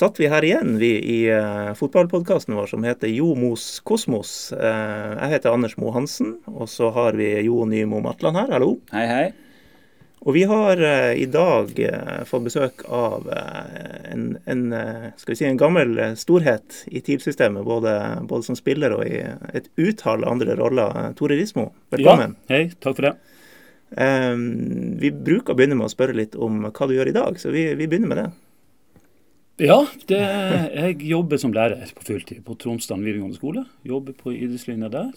satt vi her igjen, vi i uh, fotballpodkasten vår som heter Jo Mos Kosmos. Uh, jeg heter Anders Mo Hansen, og så har vi Jo Nymo Matland her. Hallo. Hei, hei. Og vi har uh, i dag fått besøk av en, en, skal vi si, en gammel storhet i TIL-systemet, både, både, som spiller og i et utall andre roller. Tore Rismo, velkommen. Ja, hei, takk for det. vi bruker å begynne med å spørre litt om hva du gjør i dag, så vi, vi begynner med det. Ja, det, jeg jobber som lærer på fulltid på Tromsdalen videregående skole. Jobber på idrettslinja der.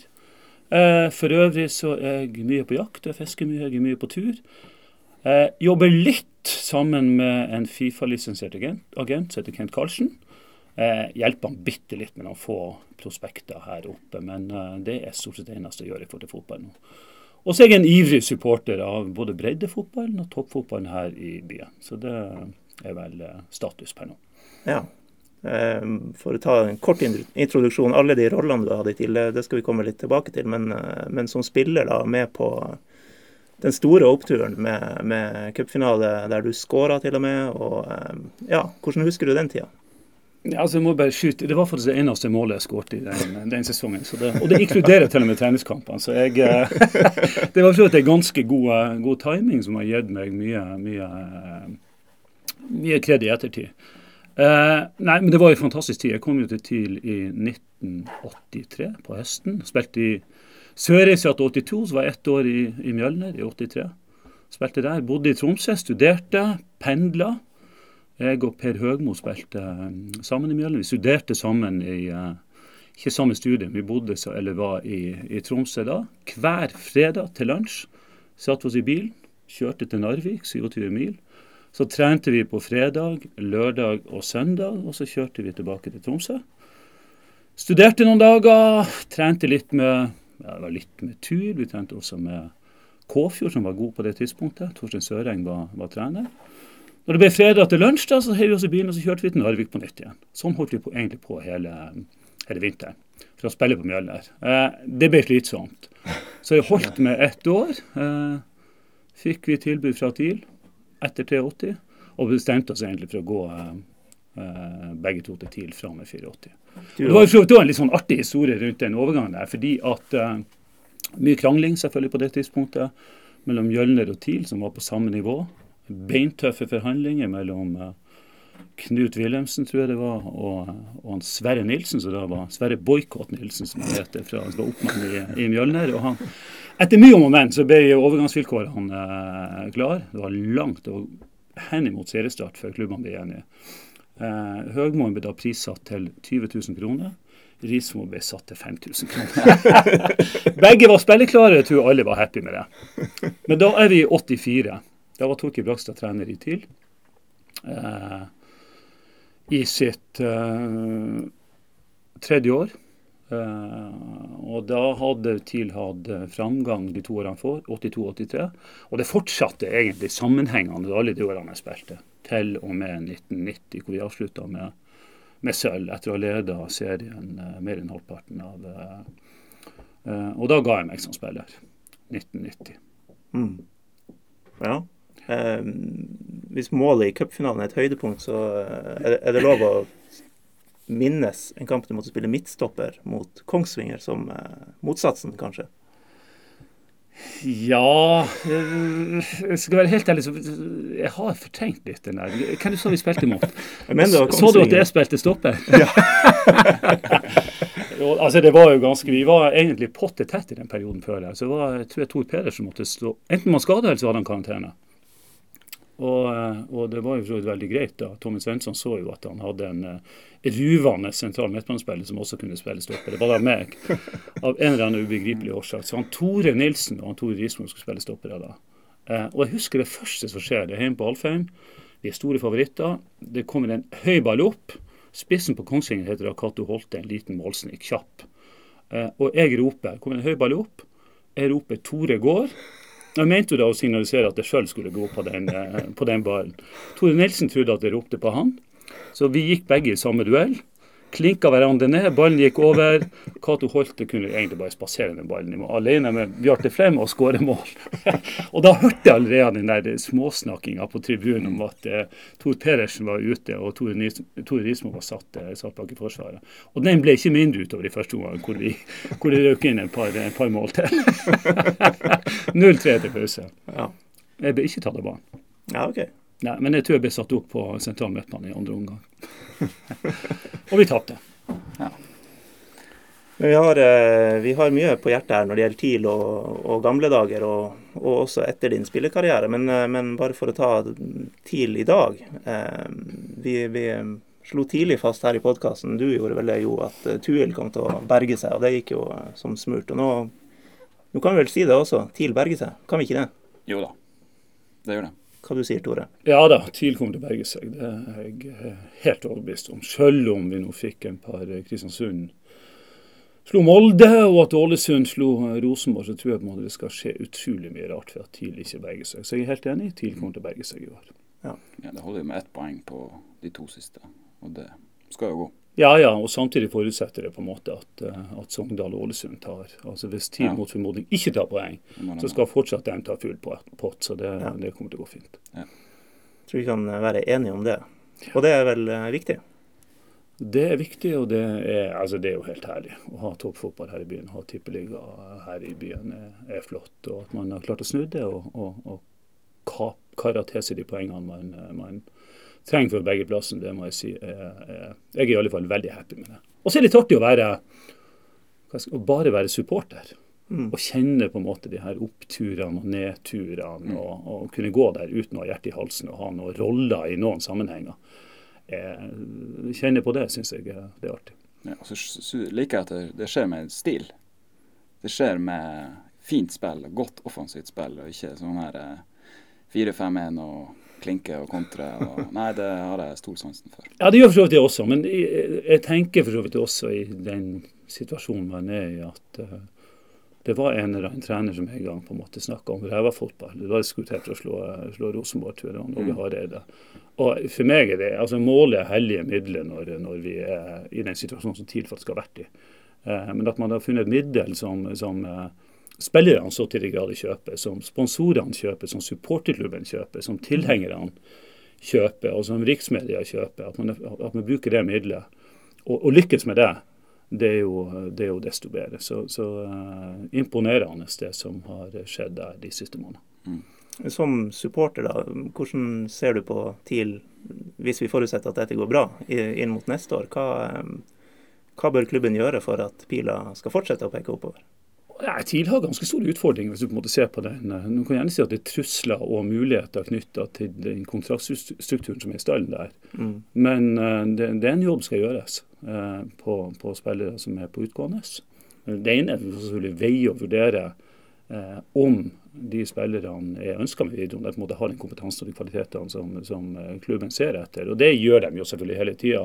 Eh, for øvrig så er jeg mye på jakt, jeg fisker mye, jeg er mye på tur. Eh, jobber litt sammen med en Fifa-lisensiert agent, agent som heter Kent Karlsen. Eh, hjelper han bitte litt med noen få prospekter her oppe, men det er stort sett det eneste jeg gjør i forhold til fotball nå. Og så er jeg en ivrig supporter av både breddefotballen og toppfotballen her i byen. Så det er vel status per nå. Ja. Ehm, for å ta en kort introduksjon. Alle de rollene du hadde til, det skal vi komme litt tilbake til. Men, eh, men som spiller da med på den store oppturen med, med cupfinale der du skåra til og med. og ehm, ja, Hvordan husker du den tida? Ja, altså jeg må bare skyte. Det var faktisk det eneste målet jeg skåret i den, den sesongen. Det, og det inkluderer til og med treningskampene. Så jeg, eh, det var en ganske god, eh, god, timing som har gitt meg mye, mye, mye kred i ettertid. Uh, nei, men det var en fantastisk tid. Jeg kom jo til TIL i 1983, på høsten. Spilte i Sørreisa til 82, så var jeg ett år i, i Mjølner i 83. Spilte der. Bodde i Tromsø, studerte, pendla. Jeg og Per Høgmo spilte um, sammen i Mjølner. Vi studerte sammen i uh, ikke samme studie, vi bodde så, eller var i, i Tromsø da. Hver fredag til lunsj satte vi oss i bilen, kjørte til Narvik, 27 mil. Så trente vi på fredag, lørdag og søndag, og så kjørte vi tilbake til Tromsø. Studerte noen dager, trente litt med, ja, litt med tur. Vi trente også med Kåfjord, som var god på det tidspunktet. Torstein Søreng var, var, trener. Når det ble fredag til lunsj, da, så heiv vi oss i bilen og så kjørte vi til Narvik på nytt igjen. Sånn holdt vi på, egentlig på hele, hele vinteren for å spille på Mjølner. Eh, det ble slitsomt. Så jeg holdt med ett år. Eh, fikk vi tilbud fra TIL etter 83, og bestemte oss egentlig for å gå uh, begge to til TIL fra med 84. Det var jo en litt sånn artig historie rundt den overgangen der, fordi at uh, mye krangling selvfølgelig på det tidspunktet mellom Mjølner og TIL, som var på samme nivå. Beintøffe forhandlinger mellom Knut Wilhelmsen, tror jeg det var, og, og Sverre Nilsen, som da var Sverre Boikott Nilsen, som han heter, fra han var oppmann i, i Mjølner. og han etter mye om og men så ble overgangsvilkårene eh, klar. Det var langt og henimot seriestart før klubbene ble enige. Eh, Høgmoen ble da prissatt til 20 000 kroner. Rismo ble satt til 5000 kroner. Begge var spilleklare, jeg tror alle var happy med det. Men da er vi i 84. Da var Torkild Brakstad trener i TIL. Eh, I sitt eh, tredje år. Uh, og da hadde TIL hatt eh, framgang de to årene før, 82-83. Og det fortsatte egentlig sammenhengende alle de årene jeg spilte, til og med 1990, hvor vi avslutta med, med sølv etter å ha leda serien uh, mer enn halvparten av Og da ga jeg meg som spiller. 1990. Mm. Ja. hvis målet i cupfinalen er et høydepunkt, så er det, er det lov å minnes en kamp du måtte spille midtstopper mot Kongsvinger, som eh, motsatsen, kanskje? Ja eh, Jeg skal være helt ærlig, så jeg har fortrengt litt den der. Hvem så vi spilte imot? Så du at jeg spilte stopper? Ja. altså det var jo ganske, Vi var egentlig potte tett i den perioden før. Så det var, jeg tror jeg Tor Pedersen måtte stå Enten man skada, eller så hadde han karantene. Og, eh, og, det var jo veldig greit. da. Tommy Svensson så jo at han hadde en uh, ruvende sentral midtbanespiller som også kunne spille stopper. Det var da meg, av en eller annen ubegripelig årsak. Så han Tore Nilsen og han Tore Rismoen skulle spille stoppere da. Uh, og jeg husker det første som skjer. Det er hjemme på Alfheim. Vi er store favoritter. Det kommer en høy ball opp. Spissen på Kongsvinger heter da Cato Holte, en liten målsnik, kjapp. Uh, og jeg roper. kommer en høy ball opp. Jeg roper 'Tore går'. Jeg mente jo da å signalisere at jeg sjøl skulle gå på den, eh, på den ballen. Tore Nilsen trodde at jeg ropte på han, så vi gikk begge i samme duell. Klinka hverandre ned, ballen gikk over. Cato Holte kunne egentlig bare spasere den ballen alene med Bjarte Frem og skåre mål. og da hørte jeg allerede den der småsnakkinga på tribunen om at eh, Tor Pedersen var ute og Tore Rismo var satt, eh, satt, bak i forsvaret. Og den ble ikke mindre utover i første omgang, hvor, vi, hvor det røk inn et par, par mål til. 0-3 til pause. Ja. Jeg ble ikke tatt av banen. Ja, ok. Nei, men jeg tror jeg ble satt opp på sentral midtbane i andre omgang. og vi tapte. Ja. Vi har, eh, vi har, mye på hjertet her når det gjelder TIL og, og gamle dager, og, og, også etter din spillekarriere. Men, eh, men, bare for å ta TIL i dag. Eh, vi, vi slo tidlig fast her i podkasten, du gjorde vel det, jo, at Tuil kom til å berge seg. Og det gikk jo som smurt. Og nå, nå kan vi vel si det også. TIL berger seg, kan vi ikke det? Jo da, det gjør det. Hva du sier Tore? Ja da, TIL kommer til å berge seg. Det er jeg eh, helt overbevist om. Selv om vi nå fikk en par eh, Kristiansund slo Molde, og at Ålesund slo eh, Rosenborg, så tror jeg på en det skal skje utrolig mye rart for at TIL ikke berger seg. Så jeg er helt enig. TIL kommer til å berge seg i år. Ja, ja Det holder jo med ett poeng på de to siste, og det skal jo gå. Ja, ja, og samtidig forutsetter det på en måte at, eh, at Sogndal og Ålesund tar altså Hvis TIL ja. mot formodning ikke tar poeng, så skal fortsatt de ta full pott. Så det, ja. det, kommer til å gå fint. Ja. Jeg tror vi kan være enige om det. Og det er vel uh, viktig? Det er viktig, og det er, altså det er jo helt herlig. Å ha toppfotball her i byen, ha tippeliga her i byen er, er, flott. Og at man har klart å snu det og, og, og til seg de poengene man, man trenger for begge plassene, det må jeg si. Jeg er i alle fall veldig happy med det. Og så er det litt artig å være å bare være supporter. Mm. Og kjenne på en måte de her oppturene og nedturene. Mm. Og, og, kunne gå der uten å ha hjertet i halsen og ha noen roller i noen sammenhenger. Jeg kjenner på det, syns jeg det er artig. Ja, og så liker jeg at det, det skjer med stil. Det skjer med fint spill, godt offensivt spill, og ikke sånn her 4-5-1 og klinke og kontre. Og, nei, det har jeg stor sansen for. Ja, det gjør for så vidt det også. Men jeg, jeg tenker for så vidt også i den situasjonen man er i, at uh, det var en eller annen trener som en gang på en måte snakka om ræva fotball. Det var diskutert å slå, slå Rosenborg, tror jeg, Norge mm. Hareide. Og for meg er det altså målet er hellige midler når, når, vi er i den situasjonen som TIL faktisk har vært i. Uh, men at man har funnet et middel som, som uh, spillerne så til de grader kjøper, som sponsorene kjøper, som supporterklubben kjøper, som tilhengerne kjøper, og som riksmedia kjøper. At man, at man bruker det middelet og, og, lykkes med det, det er jo, det er jo desto bedre. Så, så uh, imponerende det som har skjedd der de siste månedene. Mm. Som supporter, da, hvordan ser du på TIL, hvis vi forutsetter at dette går bra, inn mot neste år? Hva, um, hva bør klubben gjøre for at pila skal fortsette å peke oppover? TIL har ganske store utfordringer, hvis du på en måte ser på den. Du kan gjerne si at det er trusler og muligheter knytta til den kontraktstrukturen som er i stallen der. Mm. Men uh, det, det, er en jobb som skal gjøres uh, på, på, spillere som er på utgående. Det ene er selvfølgelig veie å vurdere om de spillerne er ønska med videre, om de har den kompetansen og de kvalitetene som, som klubben ser etter. Og Det gjør de jo selvfølgelig hele tida.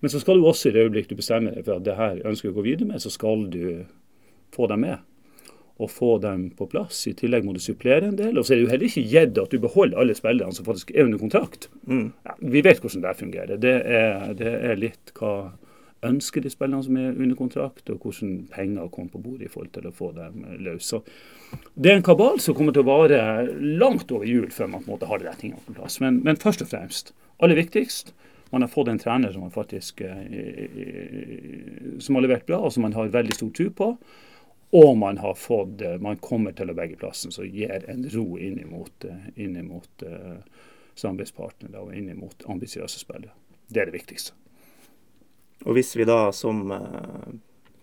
Men så skal du også i det øyeblikk du bestemmer deg for at det her ønsker du å gå videre med, så skal du få dem med og få dem på plass. I tillegg må du supplere en del. Og så er det jo heller ikke gitt at du beholder alle spillerne som faktisk er under kontrakt. Mm. Ja, vi vet hvordan det fungerer. Det er, det er, litt hva ønsker de spillerne som er under kontrakt, og hvordan penger kommer på bordet i forhold til å få dem løs. Så det er en kabal som kommer til å vare langt over jul før man på en måte har de tingene på plass. Men, men først og fremst, aller viktigst, man har fått en trener som, faktisk, eh, som har levert bra, og som man har veldig stor tro på. Og man har fått, eh, man kommer til å begge plassen, som gir en ro inn mot, eh, inn uh, samarbeidspartnere og inn mot ambisiøse spillere. Det er det viktigste. Og hvis vi da som uh,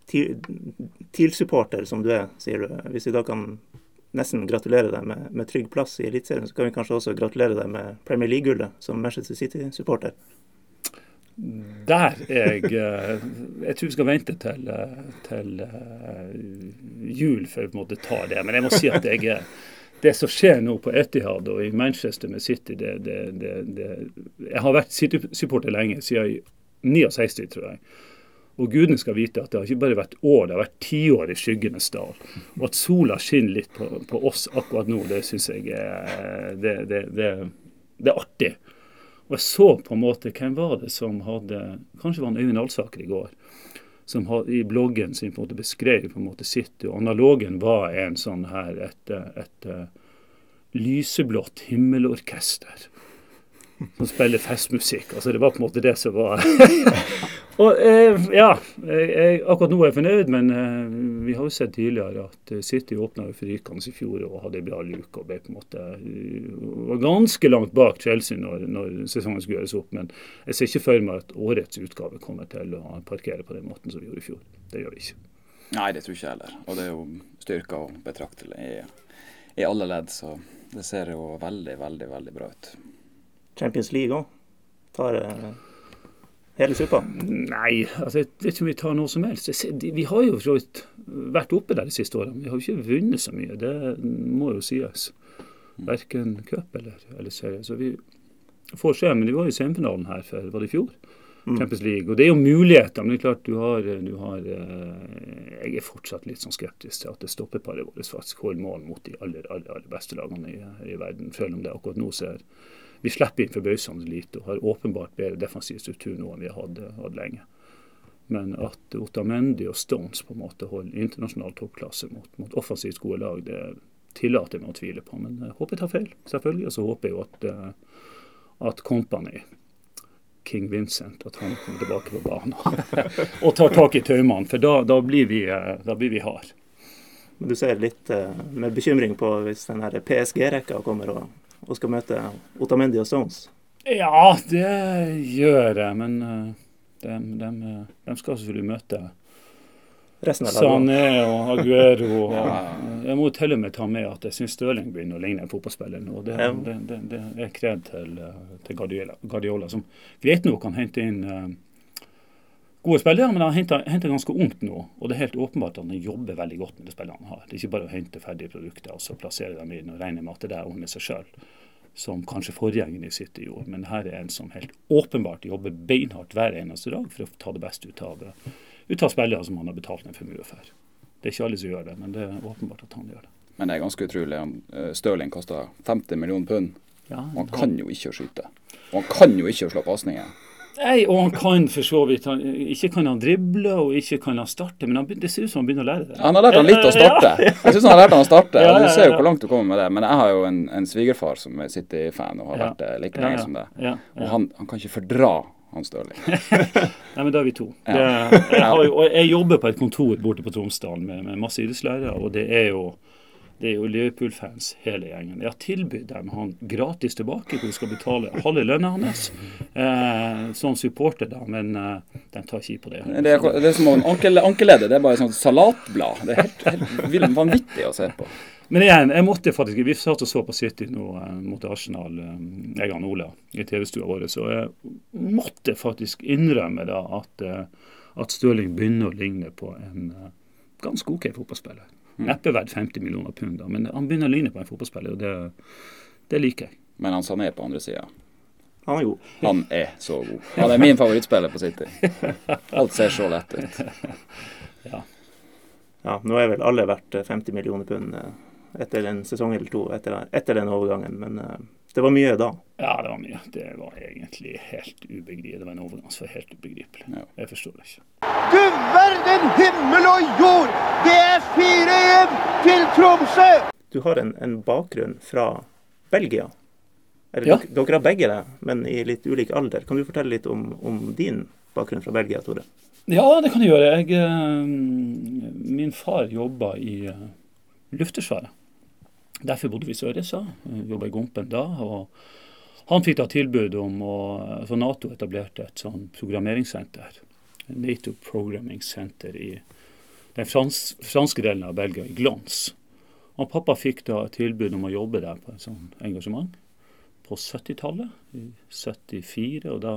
TIL-supporter, som du er, sier du, hvis vi da kan nesten gratulere deg med, med trygg plass i Eliteserien, så kan vi kanskje også gratulere deg med Premier League-gullet som Manchester City-supporter? Der er jeg eh, Jeg tror vi skal vente til, eh, til eh, jul vi måtte ta det. Men jeg må si at jeg, det som skjer nå på Etihad og i Manchester med City det, det, det, Jeg har vært City-supporter lenge, siden 69, tror jeg. Og gudene skal vite at det har ikke bare vært år, det har vært tiår i skyggenes dal. Og at sola skinner litt på, på oss akkurat nå, det syns jeg er, det, det, er artig. Og jeg så på en måte hvem var det som hadde Kanskje var han Øyvind Alsaker i går. Som hadde, i bloggen sin på en måte beskrev på en måte sitt. Og analogen var en sånn her et, et, et lyseblått himmelorkester som spiller festmusikk. Altså Det var på en måte det som var Og eh, ja, jeg, akkurat nå er jeg fornøyd, men eh, vi har jo sett tidligere at eh, City åpna for rykende i fjor og hadde en bra luke og ble på en måte var ganske langt bak Chelsea når, når, sesongen skulle gjøres opp. Men jeg ser ikke for meg at årets utgave kommer til å parkere på den måten som vi gjorde i fjor. Det gjør vi ikke. Nei, det tror ikke jeg heller. Og det er jo styrka og betraktelig i, i alle ledd, så det ser jo veldig, veldig, veldig bra ut. Champions League òg. Tar eh, hele suppa? Nei, altså, jeg vet ikke om vi tar noe som helst. Vi har jo vært oppe der de siste årene. Vi har jo ikke vunnet så mye, det må jo sies. Verken cup eller, eller serie. Så vi får se. Men vi var jo i semifinalen her for var det i fjor. Mm. Champions League. Og det er jo muligheter, men det er klart du har, du har eh, Jeg er fortsatt litt sånn skeptisk til at det stoppeparet vårt faktisk holder mål mot de aller, aller, aller beste lagene i, i verden, selv om det akkurat nå ser vi slipper inn forbausende lite og har åpenbart bedre defensiv struktur nå enn vi har hatt, lenge. Men at Otamendi og Stones på en måte holder internasjonal toppklasse mot, mot offensivt gode lag, det tillater jeg meg å tvile på. Men jeg håper jeg tar feil, selvfølgelig. Og så håper jeg jo at, eh, at Company, King Vincent, at han kommer tilbake på banen og tar tak i taumene. For da, da, blir vi, eh, da blir vi hard. Du ser litt uh, med bekymring på hvis den PSG-rekka kommer og og skal møte Otamendi og Stones? Ja, det gjør jeg. Men de, de, de skal selvfølgelig møte Resten av Sané og Aguero. Og, jeg må til og med ta med at jeg syns Støling begynner å ligne en fotballspiller nå. Det, ja. det, det, det, er kred til, til Guardiola, Guardiola, som greit nok kan hente inn uh, gode spillere, men han henter ganske ungt nå. Og det er helt åpenbart at han jobber veldig godt med de spillene han har. Det er ikke bare å hente ferdige produkter og så plassere dem inn og regne med at det der ordner seg sjøl som kanskje forgjengeren i City gjorde. Men her er en som helt åpenbart jobber beinhardt hver eneste dag for å ta det beste ut av, ut av spillere som han har betalt en formue for. Det er ikke alle som gjør det, men det er åpenbart at han gjør det. Men det er ganske utrolig. Eh, Stirling koster 50 millioner pund. Ja, og han kan jo ikke skyte. Og han kan jo ikke slå pasninger. Nei, og han kan for så vidt han, Ikke kan han drible, og ikke kan han starte, men han, det ser ut som han begynner å lære det. Han har lært han litt å starte. Jeg syns han har lært han å starte. og Du ser jo hvor langt du kommer med det. Men jeg har jo en, en svigerfar som er City-fan og har vært det like lenge som det. Og han, han, kan ikke fordra han Stirling. Nei, men da er vi to. Det, jeg, jo, jeg, jobber på et kontor borte på Tromsdalen med, med masse idrettslærere, og det er jo det er jo Liverpool-fans hele gjengen. Jeg har tilbudt dem han gratis tilbake, hvor de skal betale halve lønna hans eh, sånn supporter, da, men eh, de tar ikke i på det. Det er, det er som ankel, ankeleddet, det er bare et sånt salatblad. Det er helt, helt vanvittig å se på. Men igjen, jeg måtte faktisk, vi satt og så på City nå eh, mot Arsenal, eh, jeg og Ola, i TV-stua vår, så jeg måtte faktisk innrømme da at, eh, at Stirling begynner å ligne på en eh, ganske OK fotballspiller. Mm. Neppe verdt 50 millioner pund, da, men han begynner å lyne på en fotballspiller, og det, det liker jeg. Men han Sané på andre sida? Han er god. Han er så god. Han er min favorittspiller på City. Alt ser så lett ut. Ja. ja nå er vel alle verdt 50 millioner pund eh, etter en sesong eller to etter, etter den overgangen, men uh, det var mye da. Ja, det var mye. Det var egentlig helt ubegripelig. Det var en overgang som var helt ubegripelig. Ja. Jeg forstår det ikke. Du verden himmel og jord! Det er 4-1 til Tromsø! Du har en, en bakgrunn fra Belgia. Eller, ja. dere, dere har begge det, men i litt ulik alder. Kan du fortelle litt om, om din bakgrunn fra Belgia, Tore? Ja, det kan jeg gjøre. Jeg, eh, min far jobba i uh, Luftforsvaret. Derfor bodde vi i Sørreisa. Jobba i Gompen da. og Han fikk da tilbud om å For Nato etablerte et sånn programmeringssenter. Nato Programming Center i den frans, franske delen av Belgia, i Glans. Og pappa fikk da tilbud om å jobbe der på et sånt engasjement på 70-tallet, i 74. Og da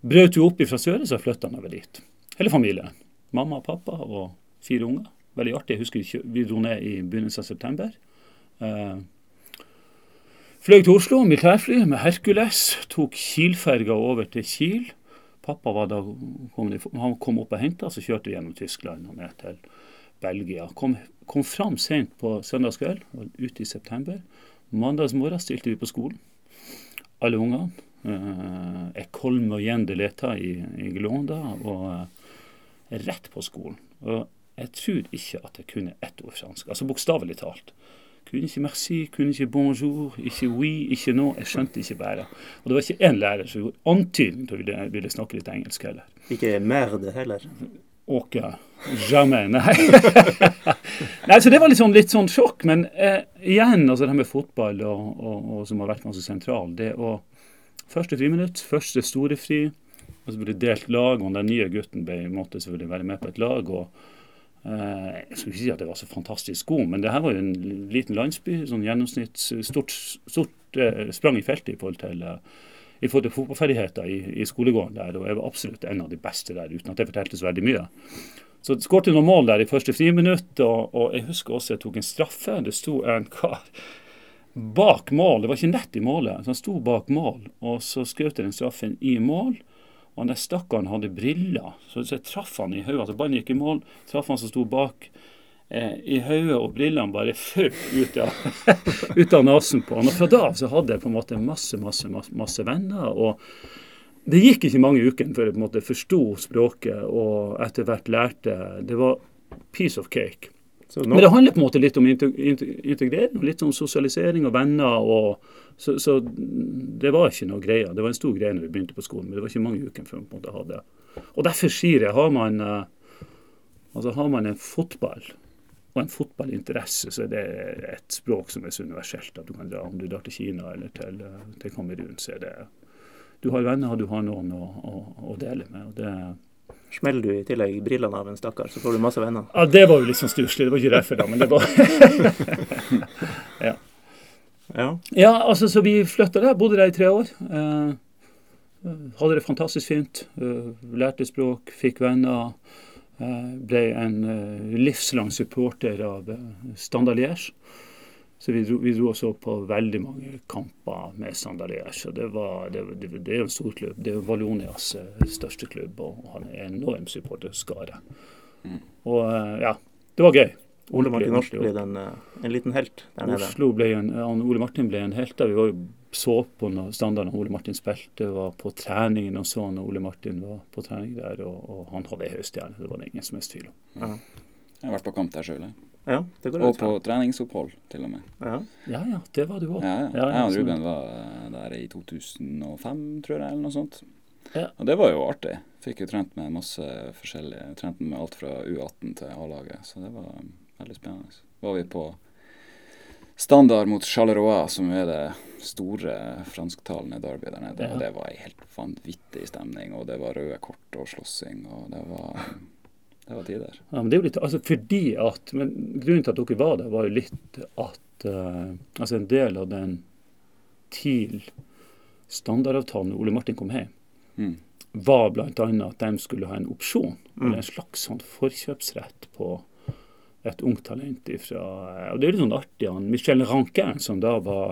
brøt hun opp fra Sørreisa og flytta over dit. Hele familien. Mamma og pappa og fire unger. Veldig artig. Jeg husker vi dro ned i begynnelsen av september. Eh, fløy til Oslo, militærfly med Hercules. Tok Kiel-ferga over til Kiel. Pappa var da, kom, han kom opp og henta, så kjørte vi gjennom Tyskland og ned til Belgia. Kom, kom fram sent på søndagskveld, ute i september. Mandagsmorgen stilte vi på skolen, alle ungene. Uh, kom og de l'État i, i Glonda, og uh, rett på skolen. Og jeg tror ikke at jeg kunne ett ord fransk, altså bokstavelig talt. Kunne ikke merci, kunne ikke bonjour, ikke oui, ikke no. Jeg skjønte ikke bare. Og det var ikke én lærer som gjorde antydning til å ville, ville snakke litt engelsk heller. Ikke merde heller. Ok, Jamais. Nei. Nei, så Det var litt sånn, litt sånn sjokk. Men eh, igjen, altså det med fotball, og, og, og, som har vært ganske sentral det å Første friminutt, første store fri. Og så ble det delt lag, og den nye gutten ble, måtte selvfølgelig være med på et lag. og Jeg skulle ikke si at det var så fantastisk god, men det her var jo en liten landsby. sånn gjennomsnitt, Stort, stort eh, sprang i feltet i forhold til eh, i forhold til fotballferdigheter i, i, skolegården der, og jeg var absolutt en av de beste der, uten at det fortalte så veldig mye. Så jeg skåret noen mål der i første friminutt, og, og jeg husker også jeg tok en straffe. Det sto en kar bak mål, det var ikke nett i målet, så han sto bak mål, og så skjøt jeg den straffen i mål. Og den stakkaren hadde briller, så jeg traff han i hodet. Altså ballen gikk i mål, traff han som sto bak eh, i hodet, og brillene bare føk ut ut av nesen på han. Og fra da av så hadde jeg på en måte masse, masse, masse, masse venner. og det gikk ikke mange ukene før jeg på en måte forsto språket og etter hvert lærte. Det var piece of cake. Men det handler på en måte litt om integrering, litt om sosialisering og venner. og så, så, det var ikke noe greie. Det var en stor greie når vi begynte på skolen, men det var ikke mange ukene før vi på en måte hadde Og derfor sier jeg, har man, eh, altså har man en fotball og en fotballinteresse, så er det et språk som er så universelt at du kan dra om du drar til Kina eller til, eh, til Kamerun. så er det Du har venner, du har noen å, å, å dele med. og det Smeller du i tillegg brillene av en stakkar, så får du masse venner. Ja, det var jo litt sånn stusslig. Det var ikke derfor, da, men det var ja. ja. Ja, altså, så vi flytta der. Bodde der i tre år. Eh, hadde det fantastisk fint. Eh, lærte språk, fikk venner. Uh, ble en uh, livslang supporter av Standard Liège. Så vi dro, vi dro også på veldig mange kamper med Sandalier. Så det, var, det, det, det er jo en stor klubb. Det er Valonias Vallonias eh, største klubb, og han er en enorm supporterskare. Mm. Og eh, ja, det var gøy. Ole Martin Norsk ble en, eh, en, liten helt der nede. Oslo ble en, Ole Martin ble en helt der. Vi var jo så på når standarden Ole Martin spilte, var på treningen og så når Ole Martin var på trening der, og, og han hadde ei høystjerne. Det var det ingen som helst tvil om. Ja. Jeg har vært på kamp der sjøl, jeg. Ja, og på treningsopphold, til og med. Ja, ja, ja det var du òg. Ja, ja. jeg og Ruben var eh, der i 2005, tror jeg, eller noe sånt. Ja. Og det var jo artig. Fikk jo trent med masse forskjellige. Trent med alt fra U18 til A-laget, så det var um, veldig spennende. Så var vi på standard mot Charleroi, som er det store fransktalende derby der nede. Ja. Og det var ei helt vanvittig stemning, og det var røde kort og slåssing, og det var um, det var tider. Ja, men det er jo litt, altså fordi at, men Grunnen til at dere var der, var jo litt at uh, altså en del av den TIL-standardavtalen Ole Martin kom hjem, mm. var bl.a. at de skulle ha en opsjon, mm. eller en slags sånn forkjøpsrett på et ungt talent ifra og Det er litt sånn artig. han, Michel Rankin, som da var,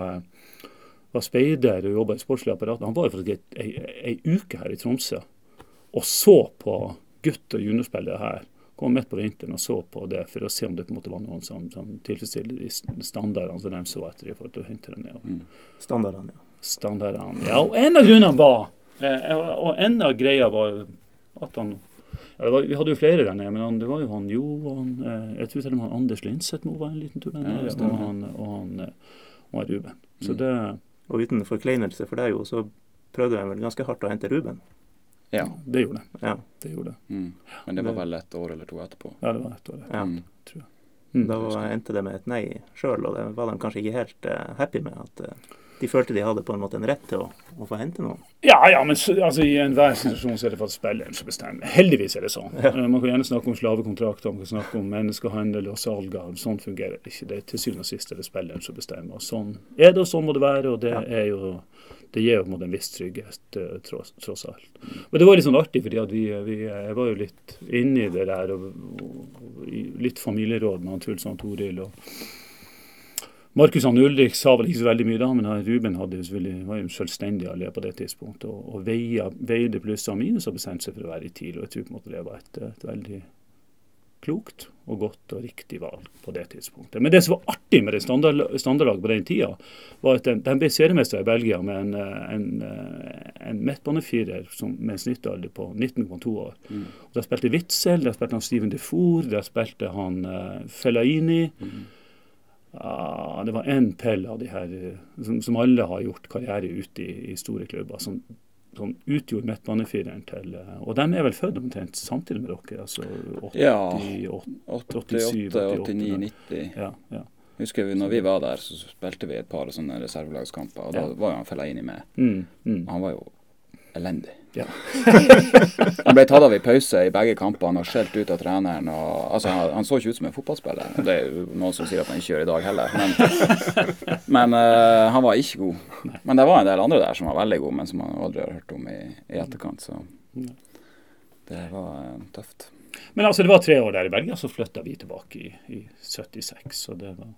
var speider og jobba i sportslig apparat, han var jo faktisk ei, ei uke her i Tromsø og så på gutt- og juniorspillere her kom midt på vinteren og så på det for å se om det på en måte var noen som, som tilfredsstilte de standardene som de så etter i forhold til å hente dem ned. Mm. Standardene, ja. Standardene, ja. Og en av grunnene var eh, Og en av greia var at han ja, var, Vi hadde jo flere der nede, men han, det var jo han Johan eh, Jeg tror til og med han Anders Lindseth var en liten tur der nede, ja, og, han, og, han, eh, og Ruben. Så mm. det, og uten forkleinelse for deg, jo, så prøvde de vel ganske hardt å hente Ruben. Ja, det gjorde det. Ja. det, gjorde det. Mm. Men det var vel et år eller to etterpå? Ja, det var et år etterpå, ja. Mm. tror jeg. Mm. Da endte det med et nei sjøl, og det var de kanskje ikke helt uh, happy med. At uh, de følte de hadde på en måte en rett til å, å få hente noen. Ja, ja, men altså, i enhver situasjon så er det faktisk spilleren som bestemmer. Heldigvis er det sånn. Ja. Uh, man kan gjerne snakke om slavekontrakter, man kan snakke om menneskehandel og salg av Sånn fungerer det ikke. Det er til syvende og sist er det spilleren som bestemmer. Og sånn er det, og sånn må det være. og det ja. er jo det gir jo en viss trygghet, uh, tross, tross, alt. Og det var litt sånn artig, fordi vi, vi, jeg var jo litt inni det der. og, og Litt familieråd med han Truls og Toril. og Markus han Ulrik sa vel ikke så veldig mye da, men Ruben hadde jo var jo selvstendig allé på det tidspunktet. Og, og veide, veide plusser og minus og bestemte seg for å være i TIL. Og jeg tror på en måte det var et, et veldig klokt og godt og riktig valg på det tidspunktet. Men det som var artig med det standard, standardlaget på den tida, var at de, ble seriemester i Belgia med en, eh, en, eh, en midtbanefirer med en snittalder på 19,2 år. Mm. Og Der spilte Witzel, der spilte han Steven Defour, der spilte han uh, Fellaini. Mm. Ja, det var én til av de her som, som alle har gjort karriere ute i, i store klubber, som, som utgjorde midtbanefireren til eh, Og de er vel født omtrent samtidig med dere? altså 88, Ja. 87, 88, 89, 90. Ja, ja. Husker vi når vi var der, så spilte vi et par sånne reservelagskamper. Og da var jo han Fellaini med. Mm, mm. Han var jo elendig. Ja. han ble tatt av i pause i begge kampene og skjelt ut av treneren. Og, altså, han, han så ikke ut som en fotballspiller. Det er jo noen som sier at han ikke gjør i dag heller. Men, men uh, han var ikke god. Men det var en del andre der som var veldig gode, men som man aldri har hørt om i, i etterkant. Så det var uh, tøft. Men altså, det var tre år der i Belgia, så flytta vi tilbake i, i 76. Så det var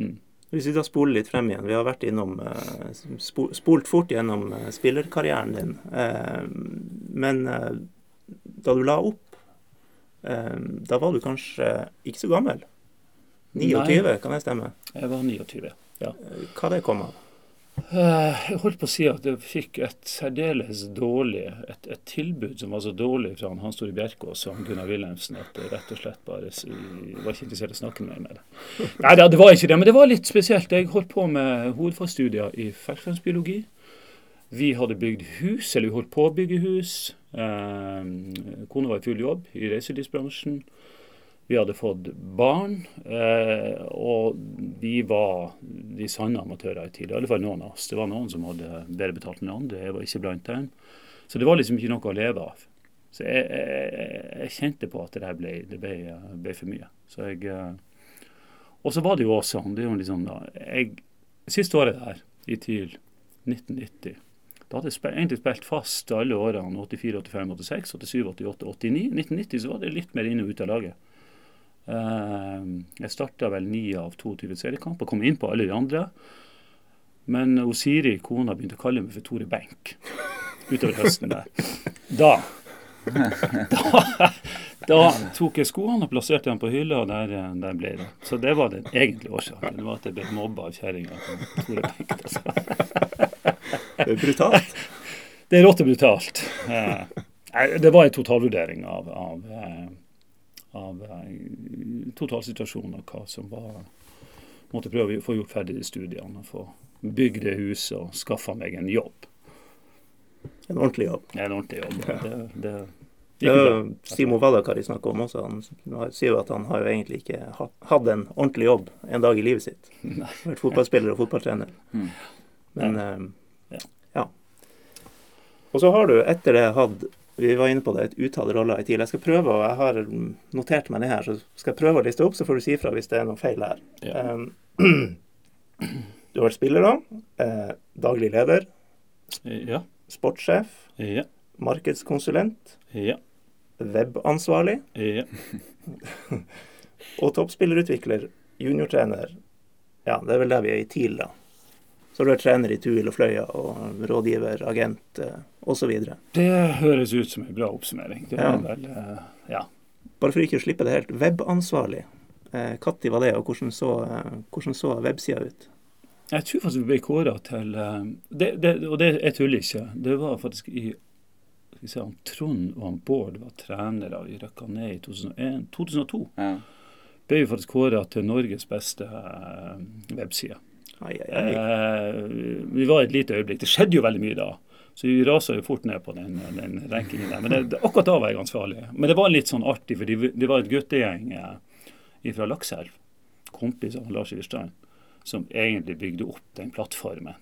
mm. Hvis vi da spoler litt frem igjen, vi har vært innom eh, spolt fort gjennom eh, spillerkarrieren din. Eh, Men da du la opp, da var du kanskje ikke så gammel? 29, Nei. kan det stemme? Jeg var 29. Ja. Hva det kom av? Eh, Jeg holdt på å si at jeg fikk et særdeles dårlig et, et tilbud som var så dårlig fra han Hans Tore Bjerkås og Gunnar Wilhelmsen at jeg rett og slett bare var ikke interessert i å snakke mer med det. Nei, det var ikke det, men det var litt spesielt. Jeg holdt på med hovedfagsstudier i ferskvannsbiologi. Vi hadde bygd hus, eller vi holdt på å bygge hus. Eh, kona var i full jobb i reiselivsbransjen. Vi hadde fått barn, eh, og vi var de sanne amatører i tid. I alle fall noen av oss. Det var noen som hadde bedre betalt enn andre. Jeg var ikke blant dem. Så det var liksom ikke noe å leve av. Så jeg, jeg, jeg kjente på at det der ble, det ble, ble for mye. Så jeg, eh, og så var det jo også det jo liksom da, jeg, Siste året der, i TIL 1990, da hadde jeg egentlig spilt fast alle årene 84, 85, 86, 87, 88, 89. 1990 så var det litt mer inn og ut av laget. Eh, jeg starta vel 9 av 22 seriekamper, kom inn på alle de andre. Men Osiri, kona, begynte å kalle meg for Tore Benk utover høsten der. Da da, da tok jeg skoene og plasserte dem på hylla, og der, der ble det. Så det var den egentlige årsaken. Det var at jeg ble mobba av kjerringa. til Tore Benk. Altså. Det er brutalt. Det er rått og brutalt. Eh, det var en totalvurdering av, av, eh, av eh, totalsituasjonen og hva som var Måtte prøve å få gjort ferdig de studiene og få bygd det huset og skaffa meg en jobb. En ordentlig jobb. En ordentlig jobb. Det, det Det Simo Vadakari snakker om også. Han sier jo at han har jo egentlig ikke ha- hatt en ordentlig jobb en dag i livet sitt. Nei. Vært fotballspiller og fotballtrener. Mm. Men Ja. eh, ja. Og så har du etter det hatt vi var inne på det, et utall roller i TIL. Jeg skal prøve, og jeg har notert meg det her, så skal jeg prøve å liste opp, så får du si ifra hvis det er noe feil her. Ja. Um, du har vært spiller, da. Eh, daglig leder. Ja. Sportssjef. Ja. Markedskonsulent. Ja. Webansvarlig. Ja. Og toppspillerutvikler. Juniortrener. Ja, det er vel der vi er i TIL, da. Så du er trener i Tuil og Fløya og rådgiver, agent eh, osv. Det høres ut som en bra oppsummering. Det er Ja. vel eh, Ja. Bare for ikke å slippe det helt. Webansvarlig. Eh, Når var det, og hvordan så, eh, hvordan så websida ut? Jeg tror faktisk vi ble kåra til eh, det, det, Og det jeg tuller ikke. Det var faktisk i skal vi se, han Trond og han Bård var trenere. i røkka ned i 2001, 2002. Ja. Ble vi faktisk kåra til Norges beste eh, webside. Ai, ai, ai. Eh, vi var et lite øyeblikk. Det skjedde jo veldig mye da. Så vi rasa jo fort ned på den, den rankingen der. Men det, det, akkurat da var jeg ganske farlig. Men det var litt sånn artig, for det var et guttegjeng eh, fra Lakselv, kompis av Lars Iverstein, som egentlig bygde opp den plattformen.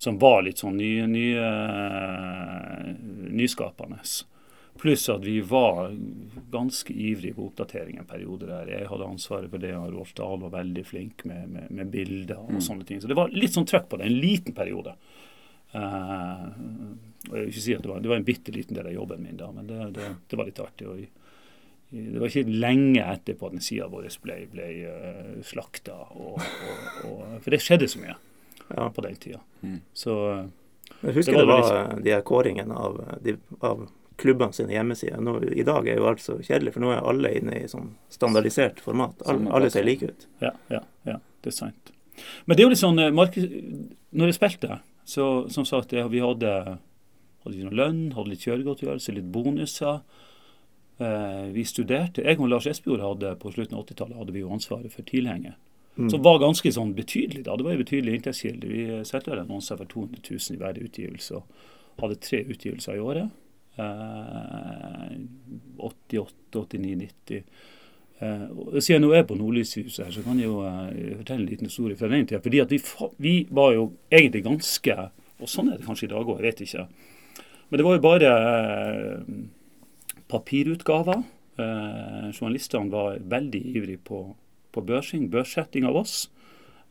Som var litt sånn ny, ny, uh, nyskapende. Pluss at vi var ganske ivrige på oppdatering en periode der. Jeg hadde ansvaret for det, og Rolf Dahl var veldig flink med, med, med bilder og sånne ting. Så det var litt sånn trøkk på det, en liten periode. Uh, og jeg vil ikke si at det var, det var en bitte liten del av jobben min da, men det, det, det var litt artig. Og det var ikke lenge etterpå at den sida vår ble, ble uh, slakta. Og, og, for det skjedde så mye Ja. på den tida. Mm. Så Jeg husker det det var var, eh, de her kåringene av, av klubbene sine hjemmesider. Nå, I dag er jo alt så kjedelig, for nå er alle inne i sånn standardisert format. Alle, alle ser like ut. Ja, ja, ja, det er sant. Men det er jo litt sånn eh. Når jeg spilte, så som sagt, vi hadde, hadde noe lønn, hadde litt kjøregodtgjørelse, litt bonuser. Eh, vi studerte. Jeg og Lars Espejord hadde på slutten av 80-tallet hadde vi jo ansvaret for tilhenger. Som var ganske sånn betydelig da. Det var en betydelig inntektskilde. Vi satte vel annonser for 200 000 i hver utgivelse og hadde tre utgivelser i året. Eh, 88, 89, 90. Eh, og Siden jeg nå er på Nordlyshuset, her, så kan jeg jo eh, fortelle en liten historie fra den tida. Fordi vi, vi var jo egentlig ganske Og sånn er det kanskje i dag òg, jeg vet ikke. Men det var jo bare eh, papirutgaver. Eh, journalistene var veldig ivrige på, på børsing, børssetting av oss.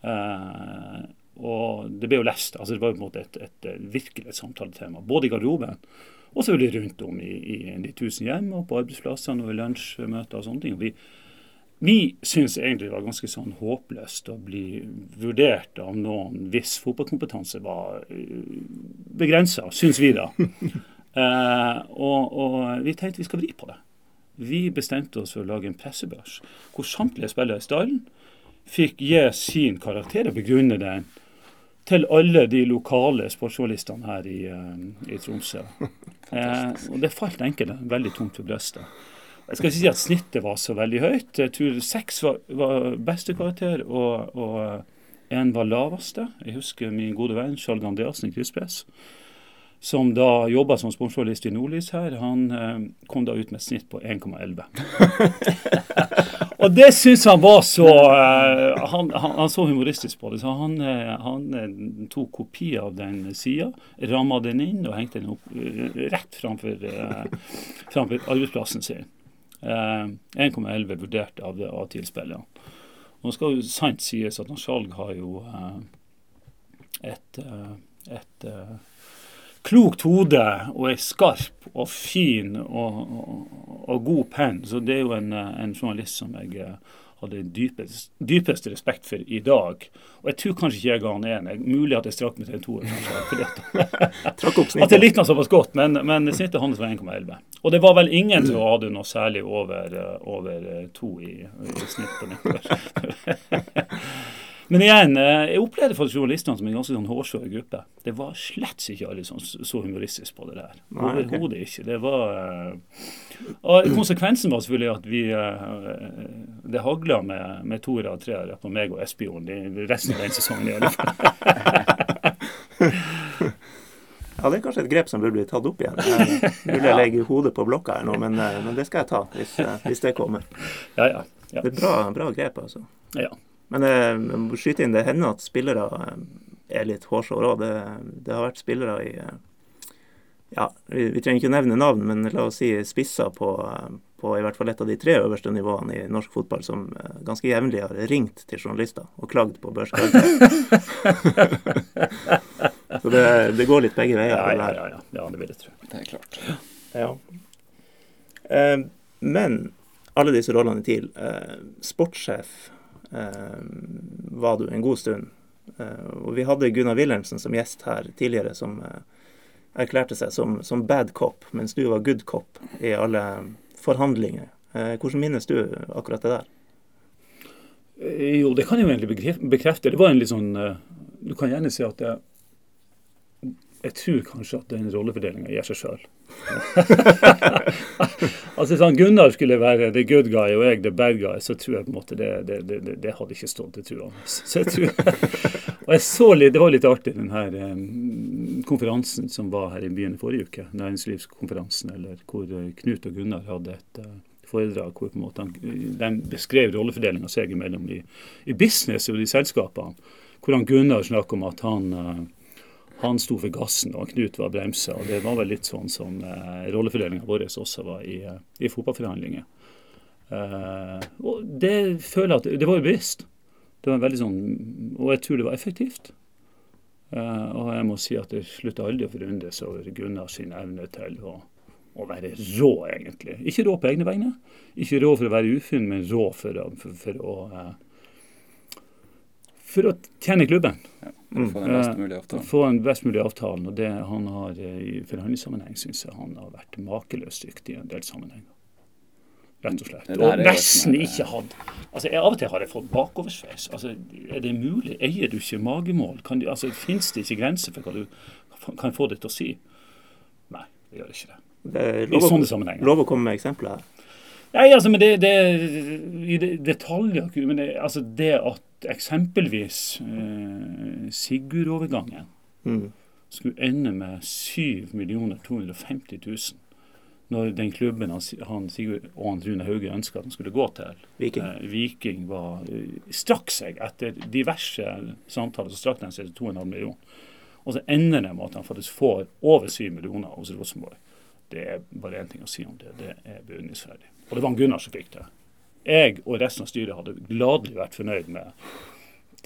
Eh, og det ble jo lest. altså Det var jo på en måte et, et, eh, virkelig et samtaletema. Både i garderoben og selvfølgelig rundt om i, i de tusen hjem og på arbeidsplassene og i lunsjmøter og sånne ting. Vi, vi syns egentlig det var ganske sånn håpløst å bli vurdert av noen hvis fotballkompetanse var begrensa, syns vi da. Eh, og, og vi tenkte vi skal vri på det. Vi bestemte oss for å lage en pressebørs hvor samtlige spillere i stallen fikk gi sin karakter og begrunne den til alle de lokale sportsjournalistene her i, eh, i Tromsø. Eh, og det falt enkelte veldig tungt for brystet. Jeg skal ikke si at snittet var så veldig høyt. Jeg tror seks var, var beste karakter, og, og én var laveste. Jeg husker min gode venn Skjalg Andreassen i krysspress, som da jobba som sportsjournalist i Nordlys her. Han eh, kom da ut med et snitt på 1,11. Og det syns han var så eh, han, han, han så humoristisk på det, så han, eh, han eh, tok kopi av den sida, ramma den inn og hengte den opp eh, rett framfor, eh, framfor arbeidsplassen sin. Eh, 1,11 vurdert av, av tilspillerne. Nå skal jo sant sies at Skjalg har jo et, et klokt hode og er skarp og fin og, og, og god penn. Så det er jo en, eh, en journalist som jeg eh, hadde dypest, dypeste respekt for i dag. Og jeg tror kanskje ikke jeg ga han én. Mulig at jeg strakk meg til en toer. kanskje, at- jeg likte han såpass godt, men, men snittet hans var 1,11. Og det var vel ingen som hadde noe særlig over, eh, over to i, i snitt på nedover. Men igjen, eh, jeg opplevde faktisk journalistene som en ganske sånn hårsår gruppe. Det var slett ikke alle som så humoristisk på det der. Overhodet okay. Ikke. Det var eh, Og konsekvensen var selvfølgelig at vi eh, Det hagla med, med toere og treere på meg og Espejorden resten av den sesongen. i alle fall. Ja, det er kanskje et grep som burde bli tatt opp igjen. Jeg Mulig jeg legger hodet på blokka her nå, men, men det skal jeg ta hvis, hvis det kommer. Ja, ja. ja. Det er bra, bra grep, altså. ja. Men eh, jeg må skyte inn, det hender at spillere eh, er litt hårsåre òg. Det, det har vært spillere i eh, Ja, vi, vi trenger ikke å nevne navn, men la oss si spisser på, eh, på i hvert fall et av de tre øverste nivåene i norsk fotball som eh, ganske jevnlig har ringt til journalister og klagd på børskarakter. Så det, det går litt begge veier. Ja, det ja, ja, ja. ja, det vil jeg tro. Det er klart. Ja. Eh, men alle disse rollene i TIL. Eh, sportssjef eh, var du en god stund. Eh, og vi hadde Gunnar Wilhelmsen som gjest her tidligere, som eh, erklærte seg som, som bad cop, mens du var good cop i alle forhandlinger. Eh, hvordan minnes du akkurat det der? Eh, Jo, det kan jeg jo egentlig bekrefte. Det var en litt sånn eh, Du kan gjerne si at jeg, jeg tror kanskje at den rollefordelinga gir seg sjøl. altså han Gunnar skulle være the good guy og jeg the bad guy, så tror jeg på en måte det, det, det, det, hadde ikke stått til trua. Så jeg tror Og jeg så litt, Det var litt artig, den her eh, konferansen som var her i byen i forrige uke. Næringslivskonferansen, eller hvor eh, Knut og Gunnar hadde et eh, foredrag hvor på en måte han, de beskrev rollefordelinga seg imellom i, i business og i selskapene. Hvor han Gunnar snakket om at han, eh, han sto for gassen og Knut var bremsa. og Det var vel litt sånn som eh, rollefordelinga vår også var i, eh, i fotballforhandlinger. Eh, og det føler jeg at Det var jo bevisst. Det var veldig sånn, Og jeg tror det var effektivt. Eh, og jeg må si at jeg slutter aldri å forundres over Gunnar sin evne til å, å være rå, egentlig. Ikke rå på egne vegne. Ikke rå for å være ufin, men rå for for, for å, eh, for å tjene klubben. For å få den best Eh, mulige avtalen. Få en best mulig avtalen. Og det han har eh, i forhandlingssammenheng, syns jeg han har vært makeløst dyktig i en del sammenhenger. Rett og slett. Og nesten sånn, eh, ikke hatt Altså, jeg, Av og til har jeg fått bakoversveis. Altså, er det mulig? Eier du ikke magemål? Kan du, altså, Fins det ikke grenser for hva du kan få det til å si? Nei, det gjør ikke det. Det I sånne å, sammenhenger. lov å komme med eksempler. Nei, altså, men det, det I det, detaljer Men det, altså, det at eksempelvis eh, Sigurd-overgangen Mm. skulle ende med 7 250 000 når den klubben han, Sigurd og han Rune Hauge ønska at han skulle gå til. Viking. Eh, Viking var, eh, strakk seg etter diverse samtaler, så strakk de seg til 2,5 millioner. Og så ender det med at han faktisk får over 7 millioner hos Rosenborg. Det er bare én ting å si om det. Det er beundringsverdig. Og det var han Gunnar som fikk det. Jeg og resten av styret hadde gladelig vært fornøyd med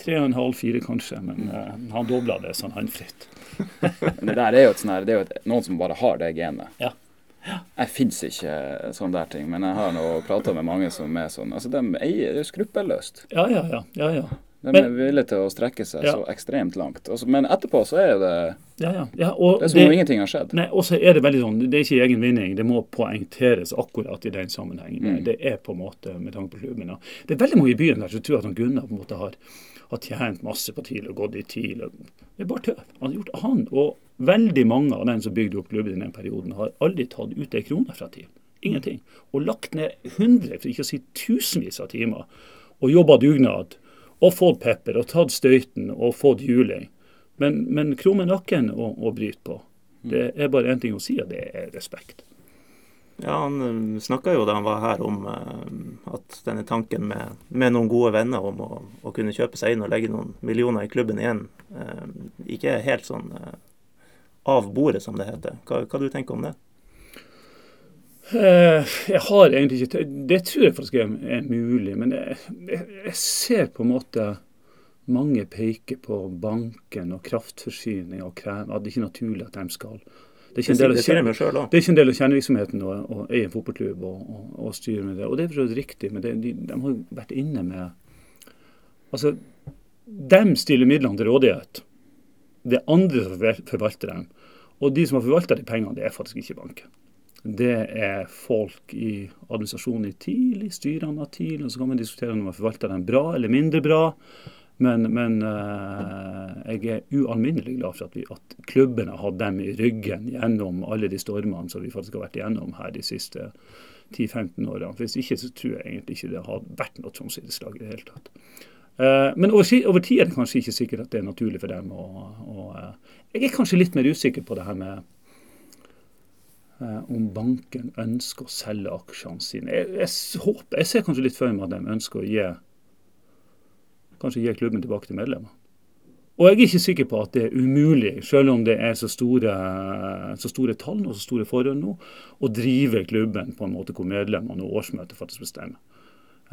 3,5-4 kanskje, men uh, han dobla det sånn håndfritt. Det der er jo, sånn her, det er jo et, noen som bare har det genet. Ja. Jeg fins ikke sånne der ting, men jeg har nå prata med mange som er sånn. Altså, De eier det skruppelløst. Ja, ja, ja. ja, ja. De Men- er villige til å strekke seg Ja. så ekstremt langt. Altså, men etterpå så er det ja, ja, ja. Det er som om ingenting har skjedd. Nei, og så er det veldig sånn, det er ikke egen vinning, det må poengteres akkurat i den sammenhengen. Mm. Det er på en måte med tanke på klubben. Det er veldig mange i byen der som tror at han Gunnar på en måte har, har tjent masse på TIL og gått i TIL. Det er bare tøv. Han har gjort han, og veldig mange av dem som bygde opp klubben i den perioden, har aldri tatt ut ei krone fra TIL. Ingenting. Og lagt ned hundre, for ikke å si tusenvis av timer, og jobba dugnad. Og fått pepper, og tatt støyten, og fått juling. Men, men krumme nakken og, og bryte på. Det er bare én ting å si, og det er respekt. Ja, han snakka jo da han var her om eh, at denne tanken med, med noen gode venner om å, å kunne kjøpe seg inn og legge noen millioner i klubben igjen, eh, ikke er helt sånn eh, av bordet, som det heter. Hva, hva du tenker om det? Eh, Jeg har egentlig ikke Det tror jeg faktisk er, mulig, men jeg, jeg, ser på en måte mange peker på banken og kraftforsyning og krem, at det ikke er naturlig at de skal Det er ikke en del av, del av kjernevirksomheten å, å eie en fotballklubb og, og, og styre med det. Og det er for så vidt riktig, men det, de, de har jo vært inne med Altså, de stiller midlene til rådighet. Det er andre som forvalter dem. Og de som har forvalta de pengene, det er faktisk ikke banken. Det er folk i administrasjonen i TIL, i styrene av TIL. Og så kan man diskutere om man forvalter dem bra eller mindre bra. Men, men eh, jeg er ualminnelig glad for at, vi, at klubben har hatt dem i ryggen gjennom alle de stormene som vi faktisk har vært igjennom her de siste 10-15 årene. Hvis ikke så tror jeg egentlig ikke det har vært noe Tromsø-idrettslag i det hele tatt. Eh, men over, over tid er det kanskje ikke sikkert at det er naturlig for dem. å- å, eh, jeg er kanskje litt mer usikker på det her med om banken ønsker å selge aksjene sine. Jeg, jeg, håper, jeg ser kanskje litt for meg at de ønsker å gi, kanskje gi klubben tilbake til medlemmer. Og jeg er ikke sikker på at det er umulig, selv om det er så store, så store tall og så store forhold nå, å drive klubben på en måte hvor medlemmene og årsmøtet faktisk bestemmer.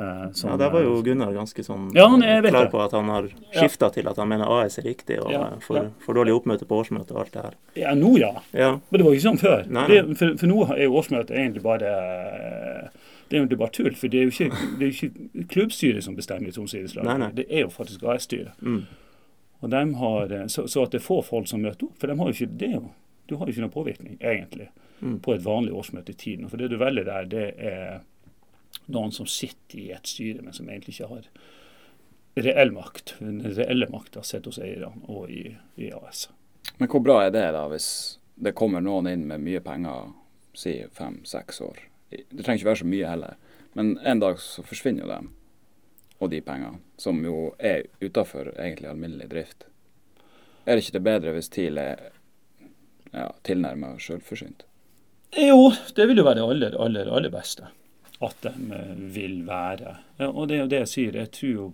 Eh, som, Ja, der var jo Gunnar ganske sånn Ja, han er- klar på at han har skifta til at han mener AS er riktig, og Ja, eh, for, ja. for dårlig oppmøte på årsmøtet og alt det her. Ja, nå ja. Ja, Men det var ikke sånn før. Nei, nei. Det, for, for nå er jo årsmøtet egentlig bare det er jo bare tull. For det er jo ikke, det er ikke klubbstyret som bestemmer i Troms idrettslag. Det er jo faktisk AS-styret. Mm. Og de har, eh, så, så at det er få folk som møter opp. For de har jo ikke, det du har jo ikke noen påvirkning, egentlig, Mm. på et vanlig årsmøte i tiden. For det du velger der, det er noen som sitter i et styre, men som egentlig ikke har reell makt. Den reelle makta sitter hos eierne og i, i AS. Men hvor bra er det da, hvis det kommer noen inn med mye penger, si fem-seks år? Det trenger ikke være så mye heller, men en dag så forsvinner jo dem. Og de pengene, som jo er utafor egentlig alminnelig drift. Er det ikke det bedre hvis TIL er ja, tilnærma sjølforsynt? Jo, det vil jo være det aller, aller, aller beste. At de eh, vil være. Og det er jo det jeg sier. Jeg tror jo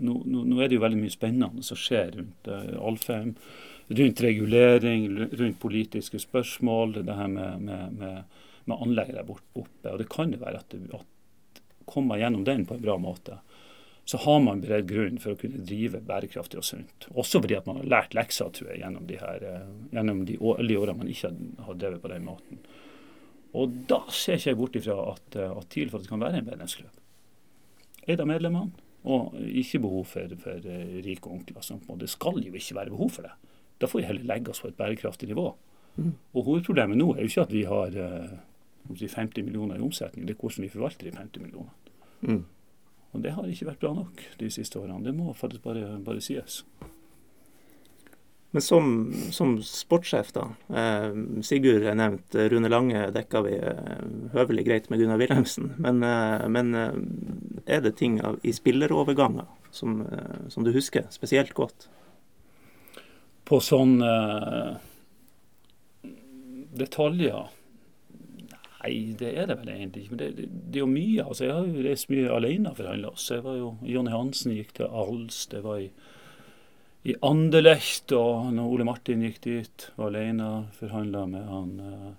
nå, nå, er det jo veldig mye spennende som skjer rundt uh, Alfheim. Rundt regulering, rundt politiske spørsmål. Det her med, med, med, med anlegget der bort, oppe. Og det kan jo være at, du, at kommer gjennom den på en bra måte, så har man beredt grunn for å kunne drive bærekraftig og sunt. Også fordi at man har lært lekser tror jeg, gjennom de, her, eh, gjennom de, de årene man ikke har drevet på den måten. Og da ser ikke jeg bort ifra at, eh, at TIL faktisk kan være en medlemsklubb. Eid av medlemmene, Og ikke behov for, for eh, rike onkler. Sånn. Og det skal jo ikke være behov for det. Da får vi heller legge oss på et bærekraftig nivå. Og hovedproblemet nå er jo ikke at vi har eh, om å si 50 millioner i omsetning, det er hvordan vi forvalter de 50 millionene. Mm. Og det har ikke vært bra nok de siste årene. Det må faktisk bare, bare sies. Men som, som sportssjef, da. Eh, Sigurd er nevnt. Rune Lange dekka vi eh, høvelig greit med Gunnar Wilhelmsen. Men, eh, men eh, er det ting av, i spilleroverganger som, eh, som du husker spesielt godt? På sånn eh, detaljer Nei, det er det vel egentlig ikke. Men det, det, det er jo mye. altså Jeg har jo reist mye alene for oss. Jeg var jo, Jonny Hansen gikk til Arls. Det var i, i Anderlecht. Og når Ole Martin gikk dit, var alene, forhandla med han uh,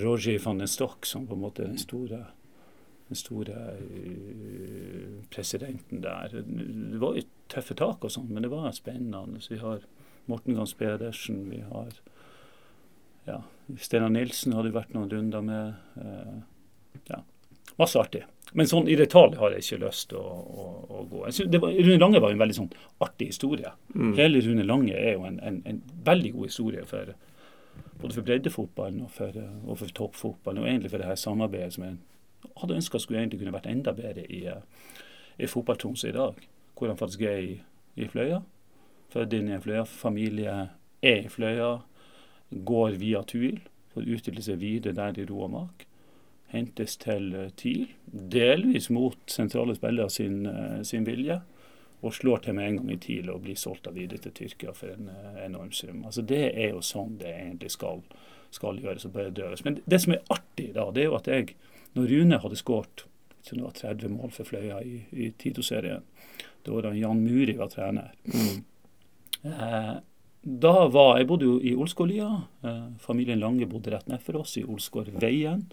Roger van den Stock, som på en måte den store den store eh, presidenten der. Det var jo tøffe tak og sånn, men det var spennende. Så vi har Morten Gans Pedersen, vi har ja, Steinar Nilsen hadde vært noen runder med. Uh, ja, Masse artig. Men sånn i detalj har jeg ikke lyst til å, å, å gå. Var, Rune Lange var en veldig sånn artig historie. Hele Rune Lange er jo en, en, en veldig god historie for både for breddefotballen og for, og for toppfotballen, og egentlig for det her samarbeidet som jeg hadde ønska skulle egentlig kunne vært enda bedre i, i fotball-Tromsø i dag. Hvor han faktisk er i, i Fløya. Født inn i en Fløya-familie, er i Fløya går via TUIL for å utvikle seg videre der i ro og mak. Hentes til eh, TIL, delvis mot sentrale spillere sin, eh, sin vilje. Og slår til med en gang i TIL og blir solgt av videre til Tyrkia for en eh, enorm sum. Altså Det er jo sånn det egentlig skal, skal gjøres og bør døres. Men det som er artig, da, det er jo at jeg, når Rune hadde skåret 30 mål for Fløya i, i Tito-serien, da var det Jan Muri var trener. Eh, da var, Jeg bodde jo i Olsgårlia. Eh, familien Lange bodde rett ned for oss, i Olsgårdveien.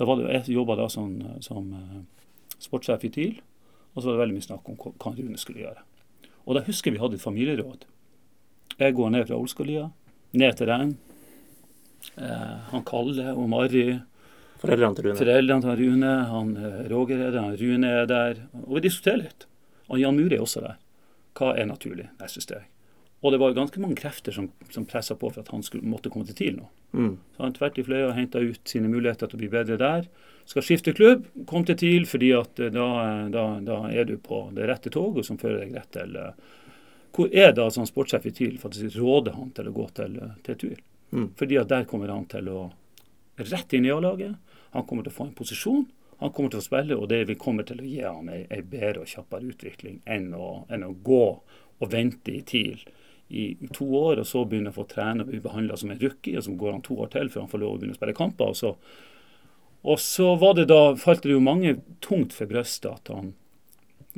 Da var det, Jeg jobba da som, som eh, sportssjef i TIL, og så var det veldig mye snakk om hva Rune skulle gjøre. Og da husker jeg vi hadde et familieråd. Jeg går ned fra Olskalia, ned til den. Eh, han Kalle og Mari, Foreldrene til Rune? foreldrene til Rune, han eh, Roger er der, han Rune er der. Og vi diskuterer litt. Og Jan Muri er også der. Hva er naturlig neste steg? Og det var jo ganske mange krefter som, som pressa på for at han skulle, måtte komme til TIL nå. Mm. Så han tvert i fløya henta ut sine muligheter til å bli bedre der. Skal skifte klubb, kom til TIL, fordi at eh, da, da, da er du på det rette toget som fører deg rett til eh, Hvor er da som sportssjef i TIL faktisk råder han til å gå til, eh, til TUIL? Mm. Fordi at der kommer han til å rett inn i A-laget. Han kommer til å få en posisjon. Han kommer til å spille, og det vi kommer til å gi han ei, ei bedre og kjappere utvikling enn å, enn å gå og vente i TIL i to år, og så begynne å få trene og bli behandla som en rookie, og så går han to år til før han får lov å begynne å spille kamper. Og så, og så var det da, falt det jo mange tungt for brystet at han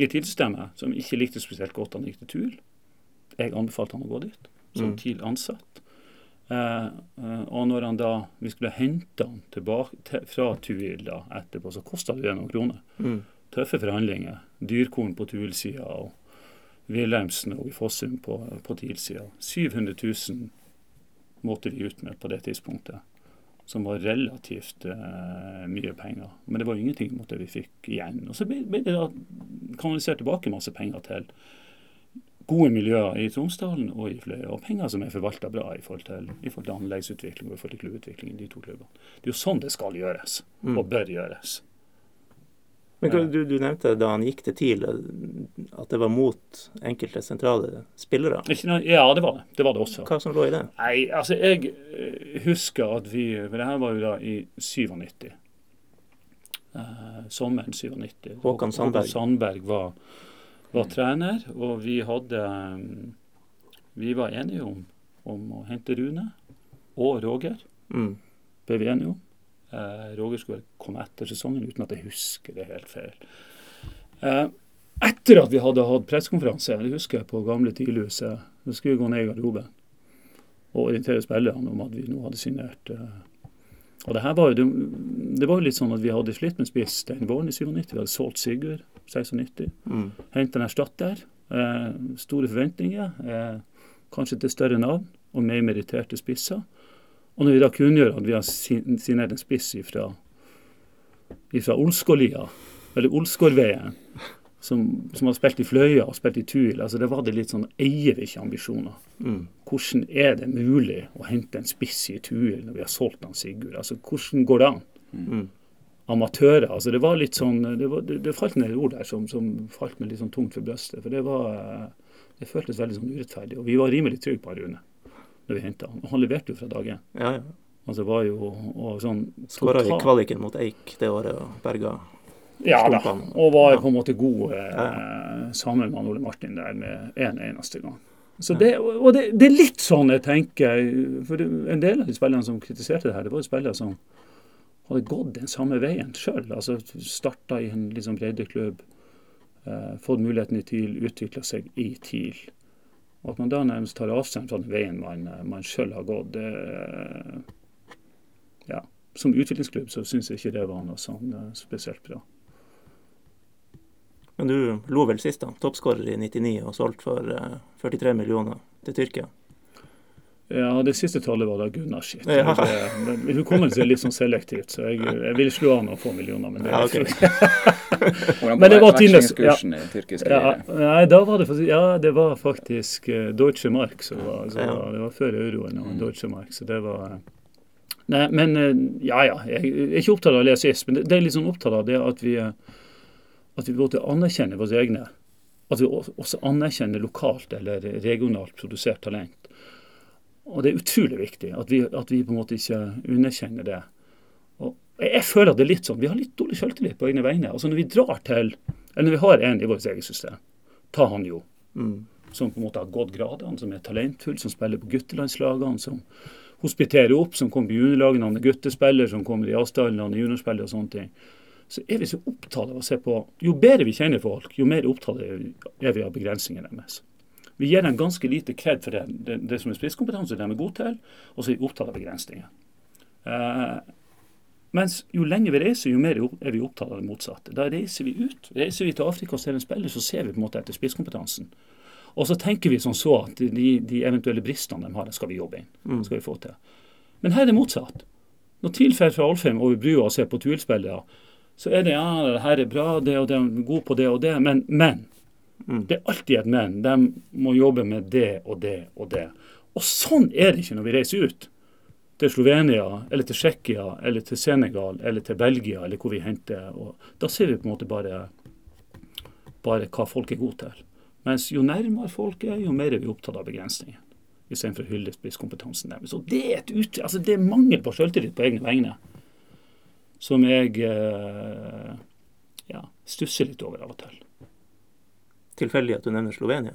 i TIL-systemet, som ikke likte spesielt godt han gikk til TUL Jeg anbefalte han å gå dit som Mm. TIL-ansatt. Eh, eh, og når han da, vi skulle hente han tilbake til, fra TUIL da, etterpå, så kosta det noen kroner. Mm. Tøffe forhandlinger. Dyrkorn på TUIL-sida og Wilhelmsen og Fossum på, på TIL-sida. 700 000 måtte vi ut med på det tidspunktet. Som var relativt uh, mye penger. Men det var ingenting mot det vi fikk igjen. Og så ble, ble det da kanalisert tilbake masse penger til gode miljøer i Tromsdalen og i Fløya, og penger som er forvalta bra i forhold til, i forhold til anleggsutvikling og i forhold til klubbutvikling i de to klubbene. Det er jo sånn det skal gjøres, Mm. og bør gjøres. Men hva- du, du nevnte da han gikk til TIL at det var mot enkelte sentrale spillere. Noe- ja, det var det. Det var det også. Hva som lå i det? Nei, altså jeg eh, husker at vi det her var jo da i 97. Uh, sommeren 97. Håkan Sandberg. Håkan Sandberg var, var trener, og vi hadde eh, Vi var enige om, om å hente Rune og Roger. Mm. ble vi enige om. Eh, Roger skulle komme etter sesongen, uten at jeg husker det helt feil. Eh, etter at vi hadde hatt pressekonferanse, det husker jeg på gamle TIL-huset, så skulle vi gå ned i garderoben og orientere spillerne om at vi nå hadde signert. Eh, og det her var jo det, det var jo litt sånn at vi hadde slitt med spiss den våren i 97. Vi hadde solgt Sigurd 96. Mm. Hentet en erstatter. Eh, store forventninger. Eh, kanskje til større navn og mer meritterte spisser. Og når vi da kunngjør at vi har sin- signert en spiss ifra, ifra Olsgårlia, eller Olsgårdveien, som, som har spilt i Fløya og spilt i Tuil, altså det var det litt sånn Eier vi ikke ambisjoner? Mm. Hvordan er det mulig å hente en spiss i Tuil når vi har solgt han Sigurd? Altså, Hvordan går det an? Mm. Amatører. altså Det var litt sånn, det, var, det, det falt ned ord der som, som falt meg litt sånn tungt for brystet. For det var, eh, det føltes veldig sånn urettferdig. Og vi var rimelig trygge på Rune når vi henta han. Og han leverte jo fra dag én. Ja, ja. Altså, var jo og sånn Skåra i kvaliken mot Eik det året og berga Ja da, og var Ja. på en måte god eh, Ja, sammen med Ole Martin der med en eneste gang. Så det, og det, det er litt sånn jeg tenker For en del av de spillerne som kritiserte det her, det var jo spillere som hadde gått den samme veien sjøl. Altså starta i en liksom breddeklubb, eh, fått muligheten i TIL, utvikla seg i TIL. Og at man da nærmest tar avstand fra den veien man, eh, man sjøl har gått, det eh, Ja. Som utviklingsklubb så syns jeg ikke det var noe sånn eh, spesielt bra. Men du lo vel sist, da. Toppskårer i 99 og solgt for eh, 43 millioner til Tyrkia. Ja, det siste tallet var da Gunnar sitt. Ja. Hukommelsen er litt sånn selektivt, så jeg, jeg vil slå av noen få millioner. Men det, Ja, okay. Men det var i tyrkisk ja, nei, da var det, faktisk- ja, det var faktisk eh, Deutsche Mark. Så det, var, så Ja. det var før euroen og Deutsche Mark. Så det var Nei, men eh, ja ja. Jeg er ikke opptatt av å lese is, men det, det er litt sånn opptatt av det at vi eh, at vi både anerkjenner våre egne. At vi også anerkjenner lokalt eller regionalt produsert talent. Og det er utrolig viktig at vi, at vi på en måte ikke underkjenner det. Og jeg, føler at det er litt sånn, Vi har litt dårlig selvtillit på egne vegne. Altså Når vi drar til, eller når vi har en i vårt eget system, ta han jo, Mm. som på en måte har gått gradene, som er talentfull, som spiller på guttelandslagene, som hospiterer opp, som kommer på juniorlagene, han er guttespiller, som kommer i avstanden, han er juniorspiller og sånne ting. Så er vi så opptatt av å se på Jo bedre vi kjenner folk, jo mer opptatt vi- er vi av begrensningene deres. Vi gir dem ganske lite kred for det, det, det som er spisskompetanse de er gode til, og så er vi opptatt av begrensninger. Eh, mens jo lenger vi reiser, jo mer er vi opptatt av det motsatte. Da reiser vi ut. Reiser vi til Afrika og ser en spiller, så ser vi på en måte etter spisskompetansen. Og så tenker vi som så at de, de eventuelle bristene de har, det skal vi jobbe inn. Det skal vi få til. Men her er det motsatt. Når TIL drar fra Alfheim over brua og ser på TUIL-spillere, så er det ja, det her er bra, det og det, er god på det og det, men, men. Det er alltid et men. De må jobbe med det og det og det. Og sånn er det ikke når vi reiser ut til Slovenia, eller til Tsjekkia, eller til Senegal, eller til Belgia, eller hvor vi henter. Da ser vi på en måte bare, bare hva folk er gode til. Mens jo nærmere folk er, jo mer er vi opptatt av begrensninger. Istedenfor å hylle spisskompetansen deres. Og det er, et ut, altså det er mangel på selvtillit på egne vegne som jeg eh, ja, stusser litt over av og til. Tilfeldig at du nevner Slovenia.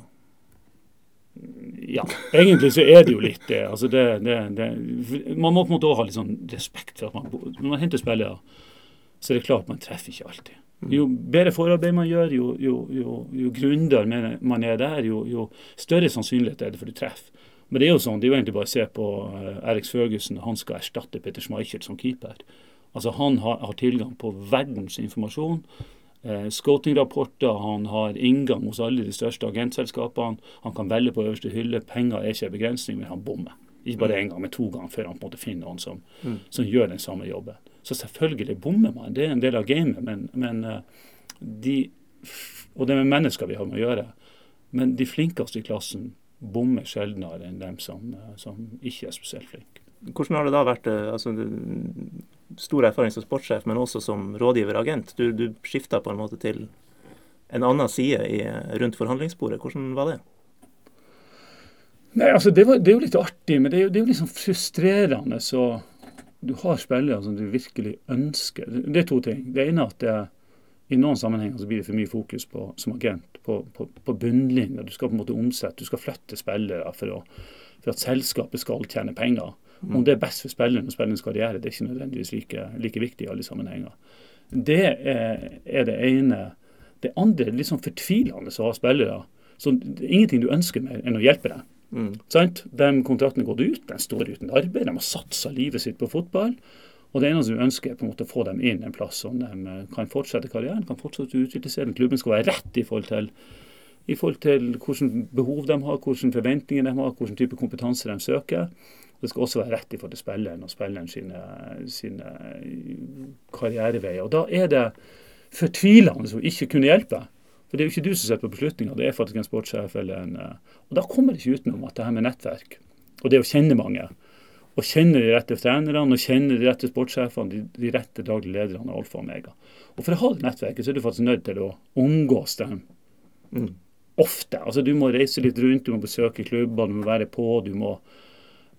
Ja, egentlig så er det jo litt det. Altså det, det, det man må på en måte også ha litt sånn respekt for at man Når man henter spillere, så er det klart man treffer ikke alltid. Jo bedre forarbeid man gjør, jo, jo, jo, jo grundigere man er der, jo, jo større sannsynlighet er det for du treffer. Men det er jo sånn, det er jo egentlig bare å se på uh, Eriks Førgussen. Han skal erstatte Peter Schmeichel som keeper. Altså Han har, har tilgang på verdens informasjon. Eh, Scouting-rapporter, han har inngang hos alle de største agentselskapene. Han kan velge på øverste hylle. Penger er ikke en begrensning, men han bommer. Ikke bare én gang, men to ganger før han på en måte finner noen som, som gjør den samme jobben. Så selvfølgelig bommer man. Det er en del av gamet. Men, men eh, de Og det er med mennesker vi har med å gjøre. Men de flinkeste i klassen bommer sjeldnere enn dem som, eh, som ikke er spesielt flinke. Hvordan har det da vært altså, Stor erfaring som sportssjef, men også som rådgiver-agent. Du, du skifta på en måte til en annen side i, rundt forhandlingsbordet. Hvordan var det? Nei, altså det, var, det er jo litt artig, men det er jo, det er jo litt sånn frustrerende. Så du har spillere som du virkelig ønsker. Det er to ting. Det ene er at det, i noen sammenhenger så blir det for mye fokus på, som agent på, på, på bunnlinja. Du skal på en måte omsette, du skal flytte spillere for, å, for at selskapet skal tjene penger. Om det er best for spilleren og spillerens karriere, det er ikke nødvendigvis like, like viktig i alle sammenhenger. Det er, er det ene. Det andre er litt sånn fortvilende å ha spillere. Så det er ingenting du ønsker mer enn å hjelpe dem. Mm. Sant? De kontraktene gått ut, de står uten arbeid, de har satsa livet sitt på fotball. Og det eneste du ønsker, er på en måte å få dem inn en plass som de eh, kan fortsette karrieren, kan fortsette å utvikle seg. Klubben skal være rett i forhold til i forhold til hvilke behov de har, hvilke forventninger de har, hvilken type kompetanse de søker. Det skal også være rett i forhold til spilleren og spilleren sine, sine karriereveier. Og Da er det fortvilende å ikke kunne hjelpe. For det er jo ikke du som sitter på beslutninga, det er faktisk en sportssjef eller en Og da kommer det ikke utenom at det her med nettverk, og det å kjenne mange, og kjenne de rette trenerne, og kjenne de rette sportssjefene, de, de rette daglige lederne, av alfa og omega. Og for å ha det nettverket, så er du faktisk nødt til å omgås dem Mm. ofte. Altså Du må reise litt rundt, du må besøke klubber, du må være på. du må...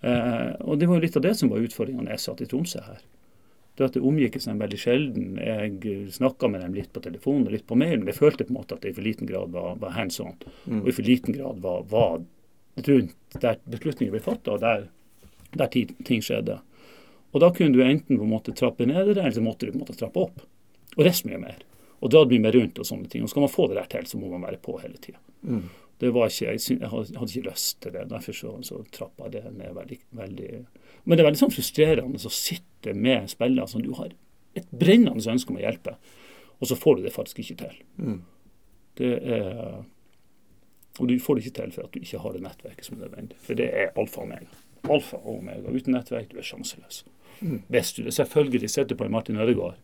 Eh, og Det var jo litt av det som var utfordringa da jeg satt i Tromsø her. Det at det omgikkes dem veldig sjelden. Jeg snakka med dem litt på telefon og litt på mail, men jeg følte på en måte at det i for liten grad var, var hands on. Mm. Og i for liten grad var, var rundt der beslutninger ble fatta, og der, der ting skjedde. Og da kunne du enten på en måte trappe ned det, eller så måtte du på en måte trappe opp. Og resten mye mer. Og dra mye mer rundt og sånne ting. Og skal man få det der til, så må man være på hele tida. Mm. Det var ikke, jeg, jeg hadde ikke lyst til det. Derfor så, så trappa det ned veldig, veldig Men det er veldig sånn frustrerende å sitte med spillere som du har et brennende ønske om å hjelpe, og så får du det faktisk ikke til. Mm. Det er Og du får det ikke til for at du ikke har det nettverket som er nødvendig. For det er alfa og omega. Alfa og omega. Uten nettverk, du er sjanseløs. Mm. Hvis du det selvfølgelig sitter på en Martin Ødegaard,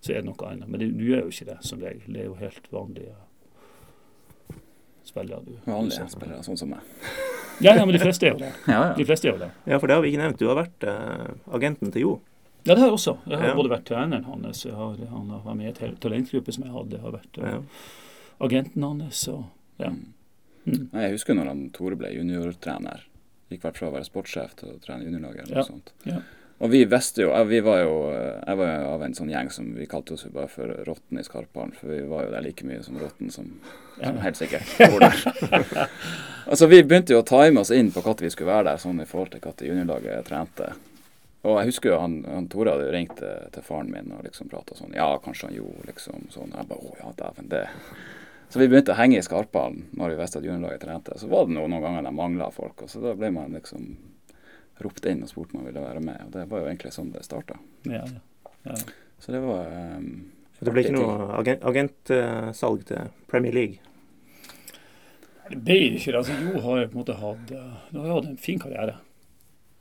så er det noe annet. Men det, du gjør jo ikke det som regel. Det er jo helt vanlige spillere. Du, Vanlige spillere, sånn som meg. Ja, ja, men de fleste er jo det. Ja, De fleste er jo det. Ja, for det har vi ikke nevnt. Du har vært uh, agenten til Jo. Ja, det har jeg også. Jeg har Ja. både vært treneren hans, jeg har, han har vært med i et helt talentgruppe som jeg hadde, jeg har vært uh, Ja. agenten hans. Og, ja. Mm. Mm. Jeg husker når han Tore ble juniortrener. Gikk vel fra å være sportssjef til å trene juniorlaget. eller Ja, noe sånt. ja. Og vi visste jo, vi var jo Jeg var jo av en sånn gjeng som vi kalte oss jo bare for Rotten i Skarphallen, for vi var jo der like mye som Rotten som, som helt sikkert bor der. altså Vi begynte jo å time oss inn på når vi skulle være der, sånn i forhold til når juniorlaget trente. Og jeg husker jo han, han Tore hadde ringt til, til faren min og liksom prata sånn Ja, kanskje han gjorde liksom sånn. Jeg bare Å ja, dæven, det. Så vi begynte å henge i Skarphallen når vi visste at juniorlaget trente. Så var det noen, noen ganger de mangla folk, og så da ble man liksom ropt inn og spurt om man ville være med. Og det var jo egentlig sånn det starta. Ja, ja. ja. Så det var um, Det ble ikke noe noe agent, agentsalg til Premier League. Det ble det ikke. Altså, Jo har jo på en måte hatt eh, Du har jo hatt en fin karriere.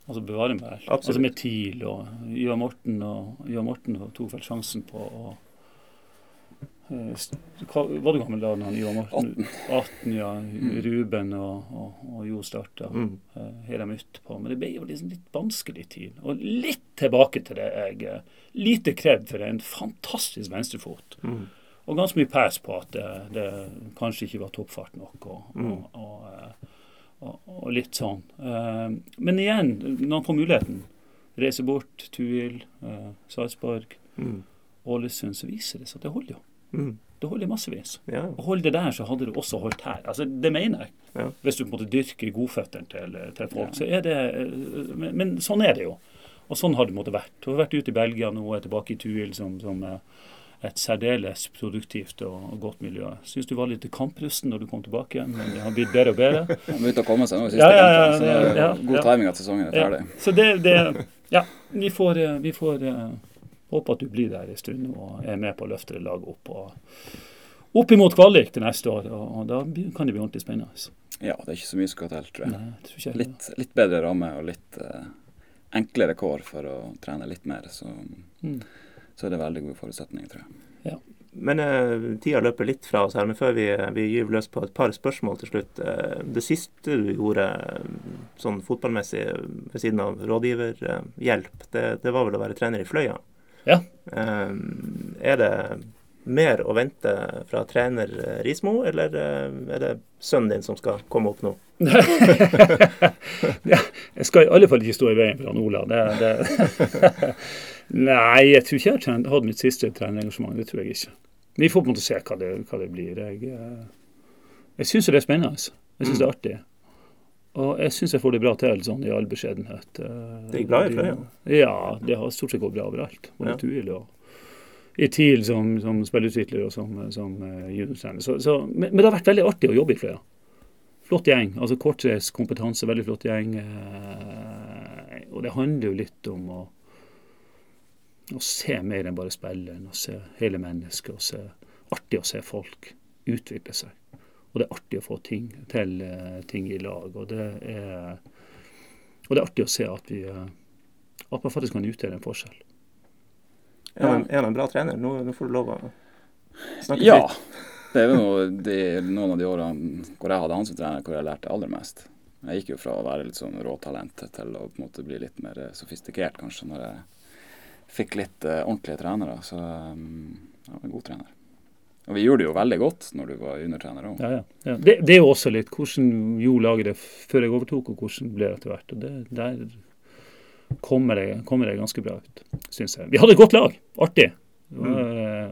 Altså bevare meg. Altså med TIL og Ivar Morten og Ivar Morten tok vel sjansen på å hva, Var det gammel da han Ivar Morten 18, ja. Ruben og, og, og Jo starta Mm. Har de utpå. Men det ble jo liksom litt vanskelig tid. Og litt tilbake til det jeg eh, Lite kred for en fantastisk venstrefot. Mm. Og ganske mye pes på at det, det kanskje ikke var toppfart nok. Og, Mm. og, eh, litt sånn. Eh, Men igjen, når han får muligheten, reise bort, Tuil, Sarpsborg, Mm. Ålesund, så viser det seg at det holder jo. Mm. Det holder massevis. Ja. Og holder det der, så hadde det også holdt her. Altså, Det mener jeg. Ja. Hvis du på en måte dyrker godføttene til, til folk, Ja. så er det eh, men, men sånn er det jo. Og sånn har det måtte vært. Du har vært ute i Belgia nå og er tilbake i Tuil som, som eh, et særdeles produktivt og, og godt miljø. Syns du var litt kamprusten når du kom tilbake igjen, men det har blitt bedre og bedre. Begynte å komme seg nå i siste Ja, ja, ja, kampen, så god timing at sesongen er Ja, ferdig. så det, det Ja, vi får, eh, vi får eh, håpe at du blir der en stund og er med på å løfte det laget opp. og opp imot kvalik til neste år, og, og da kan det bli ordentlig spennende. Ja, det er ikke så mye som skal til, tror jeg. Nei, tror ikke jeg- Litt, litt bedre ramme og litt eh, enklere kår for å trene litt mer, så, Mm. så er det veldig gode forutsetninger, tror jeg. Men eh, tida løper litt fra oss her, men før vi, vi gyver løs på et par spørsmål til slutt. Eh, det siste du gjorde sånn fotballmessig ved siden av rådgiverhjelp, det, det var vel å være trener i Fløya. Ja. Eh, er det mer å vente fra trener eh, Rismo, eller eh, er det sønnen din som skal komme opp nå? ja, jeg skal i alle fall ikke stå i veien for han Ola. Det, det. Nei, jeg tror ikke jeg har hatt mitt siste trenerengasjement. Det tror jeg ikke. Vi får på en måte se hva det, hva det blir. Jeg, eh, jeg syns det er spennende. altså. Jeg syns det er artig. Og jeg syns jeg får det bra til, sånn i all beskjedenhet. Eh, Det gikk bra i Fløya? Ja, det har stort sett gått bra overalt. Både Ja. Tuil og i TIL som, som spillerutvikler og som, som uh, juniortrener. Men, men det har vært veldig artig å jobbe i Fløya. Flott gjeng. altså Kortreist kompetanse, veldig flott gjeng. eh, og det handler jo litt om å, å se mer enn bare spilleren, å se hele mennesket. og se, Artig å se folk utvikle seg. Og det er artig å få ting til eh, ting i lag. Og det er, og det er artig å se at vi eh, at man faktisk kan utgjøre en forskjell. Er han, er han en bra trener? Nå, nå får du lov å snakke Ja, fritt. Det er jo noe, de, noen av de årene hvor jeg hadde han som trener, hvor jeg lærte aller mest. Jeg gikk jo fra å være litt sånn råtalent til å på en måte bli litt mer sofistikert, kanskje, når jeg fikk litt uh, ordentlige trenere. Så um, jeg var en god trener. Og vi gjorde det jo veldig godt når du var undertrener òg. Ja, ja. ja. Det, det, er jo også litt hvordan Jo lager det før jeg overtok, og hvordan ble det etter hvert. Og det, der kommer det, kommer det ganske bra ut, syns jeg. Vi hadde et godt lag. Artig. Det var, mm. Eh,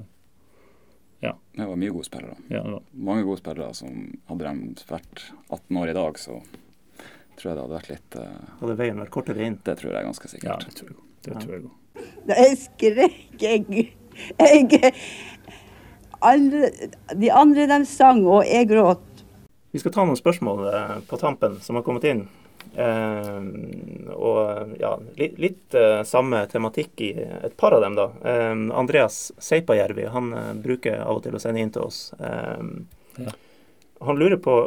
ja. Det var mye gode spillere. Ja, det var. Mange gode spillere som hadde de vært 18 år i dag, så tror jeg det hadde vært litt uh, Hadde veien vært kortere inn? Det tror jeg ganske sikkert. Ja, det tror jeg, det tror jeg også. Jeg skrek, jeg. jeg alle, de andre de sang, og jeg gråt. Vi skal ta noen spørsmål eh, på tampen som har kommet inn. Eh, og ja, litt, litt eh, samme tematikk i et par av dem, da. Eh, Andreas Seipajärvi han eh, bruker av og til å sende inn til oss. Eh, ja. Han lurer på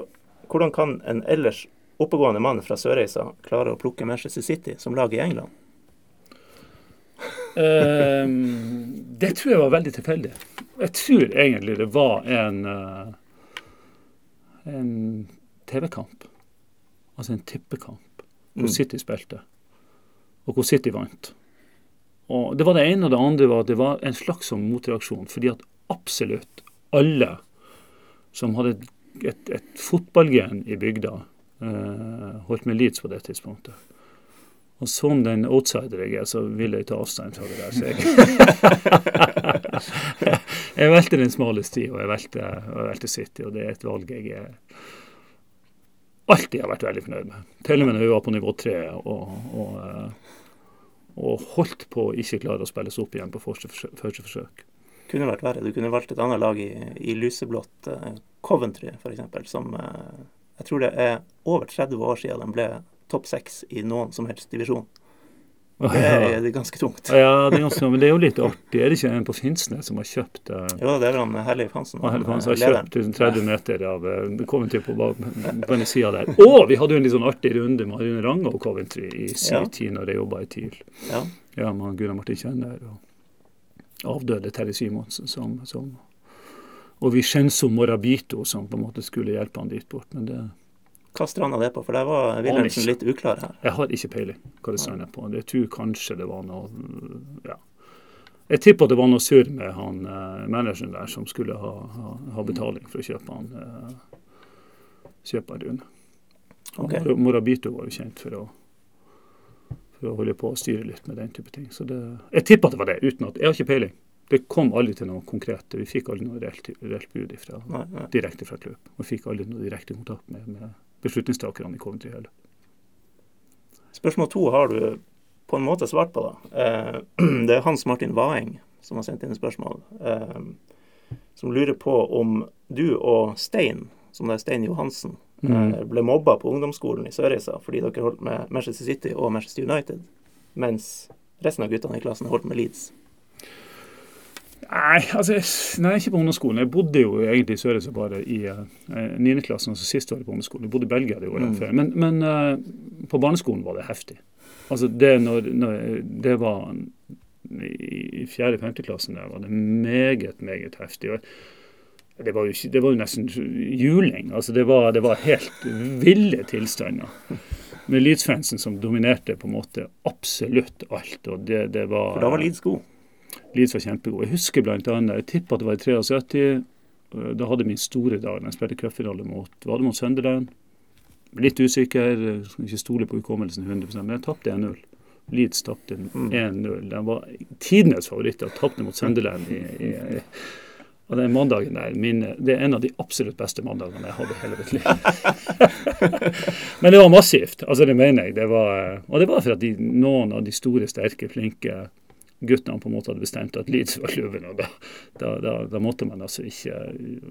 hvordan kan en ellers oppegående mann fra Sørreisa klare å plukke Manchester City som lag i England? det tror jeg var veldig tilfeldig. Jeg tror egentlig det var en, uh, en TV-kamp. Altså en tippekamp hvor mm. City spilte, og hvor City vant. Og Det var det ene, og det andre var at det var en slags sånn motreaksjon. Fordi at absolutt alle som hadde et, et, et fotballgen i bygda, uh, holdt med Leeds på det tidspunktet. Og som den outsider jeg er, så vil jeg ta avstand fra det der. Så jeg, jeg valgte den smale sti, og jeg valgte, jeg valgte City. Og det er et valg jeg alltid har vært veldig fornøyd med. Til og med når vi var på nivå tre og, og, eh, og, holdt på å ikke klare å spilles opp igjen på første forsøk. Kunne vært verre. Du kunne valgt et annet lag i, i lyseblått, uh, Coventry f.eks., som uh, jeg tror det er over 30 år siden de ble topp seks i noen som helst divisjon. Det er, det er ganske tungt. Ja, det er ganske, men det er jo litt artig. Er det ikke en på Finnsnes som har kjøpt uh, Jo, det er han Herleif Hansen. Herleif Hansen har kjøpt 30 meter av uh, Coventry på, på den sida der. Og vi hadde jo en litt sånn artig runde med Arjun Range og Coventry i sin tid når jeg jobba i TIL. Ja. ja med Gunnar Martin Kjenner og avdøde Terje Simonsen som, som og Vicenzo Morabito som på en måte skulle hjelpe han dit bort. Men det hva stranda det på? For der var Wilhelmsen litt uklar her. Jeg har ikke peiling hva det stranda på. Jeg tror kanskje det var noe ja. Jeg tipper det var noe surr med han eh, manageren der som skulle ha, ha, ha, betaling for å kjøpe han eh, kjøpe en Rune. Okay. Morabito var jo kjent for å, for å holde på å styre litt med den type ting. Så det, jeg tipper det var det, uten at Jeg har ikke peiling. Det kom aldri til noe konkret. Vi fikk aldri noe reelt, reelt bud direkte fra klubb. Og fikk aldri noe direkte kontakt med, med beslutningstakerne i Coventry heller. Spørsmål to har du på en måte svart på. da. Eh, det er Hans Martin Waeng som har sendt inn et spørsmål. Eh, som lurer på om du og Stein, som det er Stein Johansen, mm. Eh, ble mobba på ungdomsskolen i Sørreisa fordi dere holdt med Manchester City og Manchester United, mens resten av guttene i klassen holdt med Leeds. Nei, altså, nei, ikke på ungdomsskolen. Jeg bodde jo egentlig i Sørreisa bare i uh, eh, 9. klassen, altså siste året på ungdomsskolen. Jeg bodde i Belgia det året mm. før. Men, men uh, på barneskolen var det heftig. Altså det, når, når, det var I 4.-5. klassen der var det meget, meget heftig. Det var, jo, det var jo nesten juling. Altså det, var, det var helt ville tilstander. Med Leeds-fansen som dominerte på en måte absolutt alt. og det, det var... For da var Leeds god? Leeds var kjempegod. Jeg husker bl.a. Jeg tipper at det var i 73. Eh, da hadde min store dag da jeg spilte cupfinale mot var det mot Sunderland. Litt usikker, ikke stole på hukommelsen 100 men jeg tapte 1-0. Leeds tapte 1-0. De var tidenes favoritter. Tapte mot Sunderland i, i, i og den mandagen der, min, Det er en av de absolutt beste mandagene jeg hadde i hele mitt liv. Men det var massivt. altså det mener jeg. Det var, og det var for at de, noen av de store, sterke, flinke guttene på en måte hadde bestemt at Leeds var klubben. og da, da, da, da, måtte man altså ikke eh,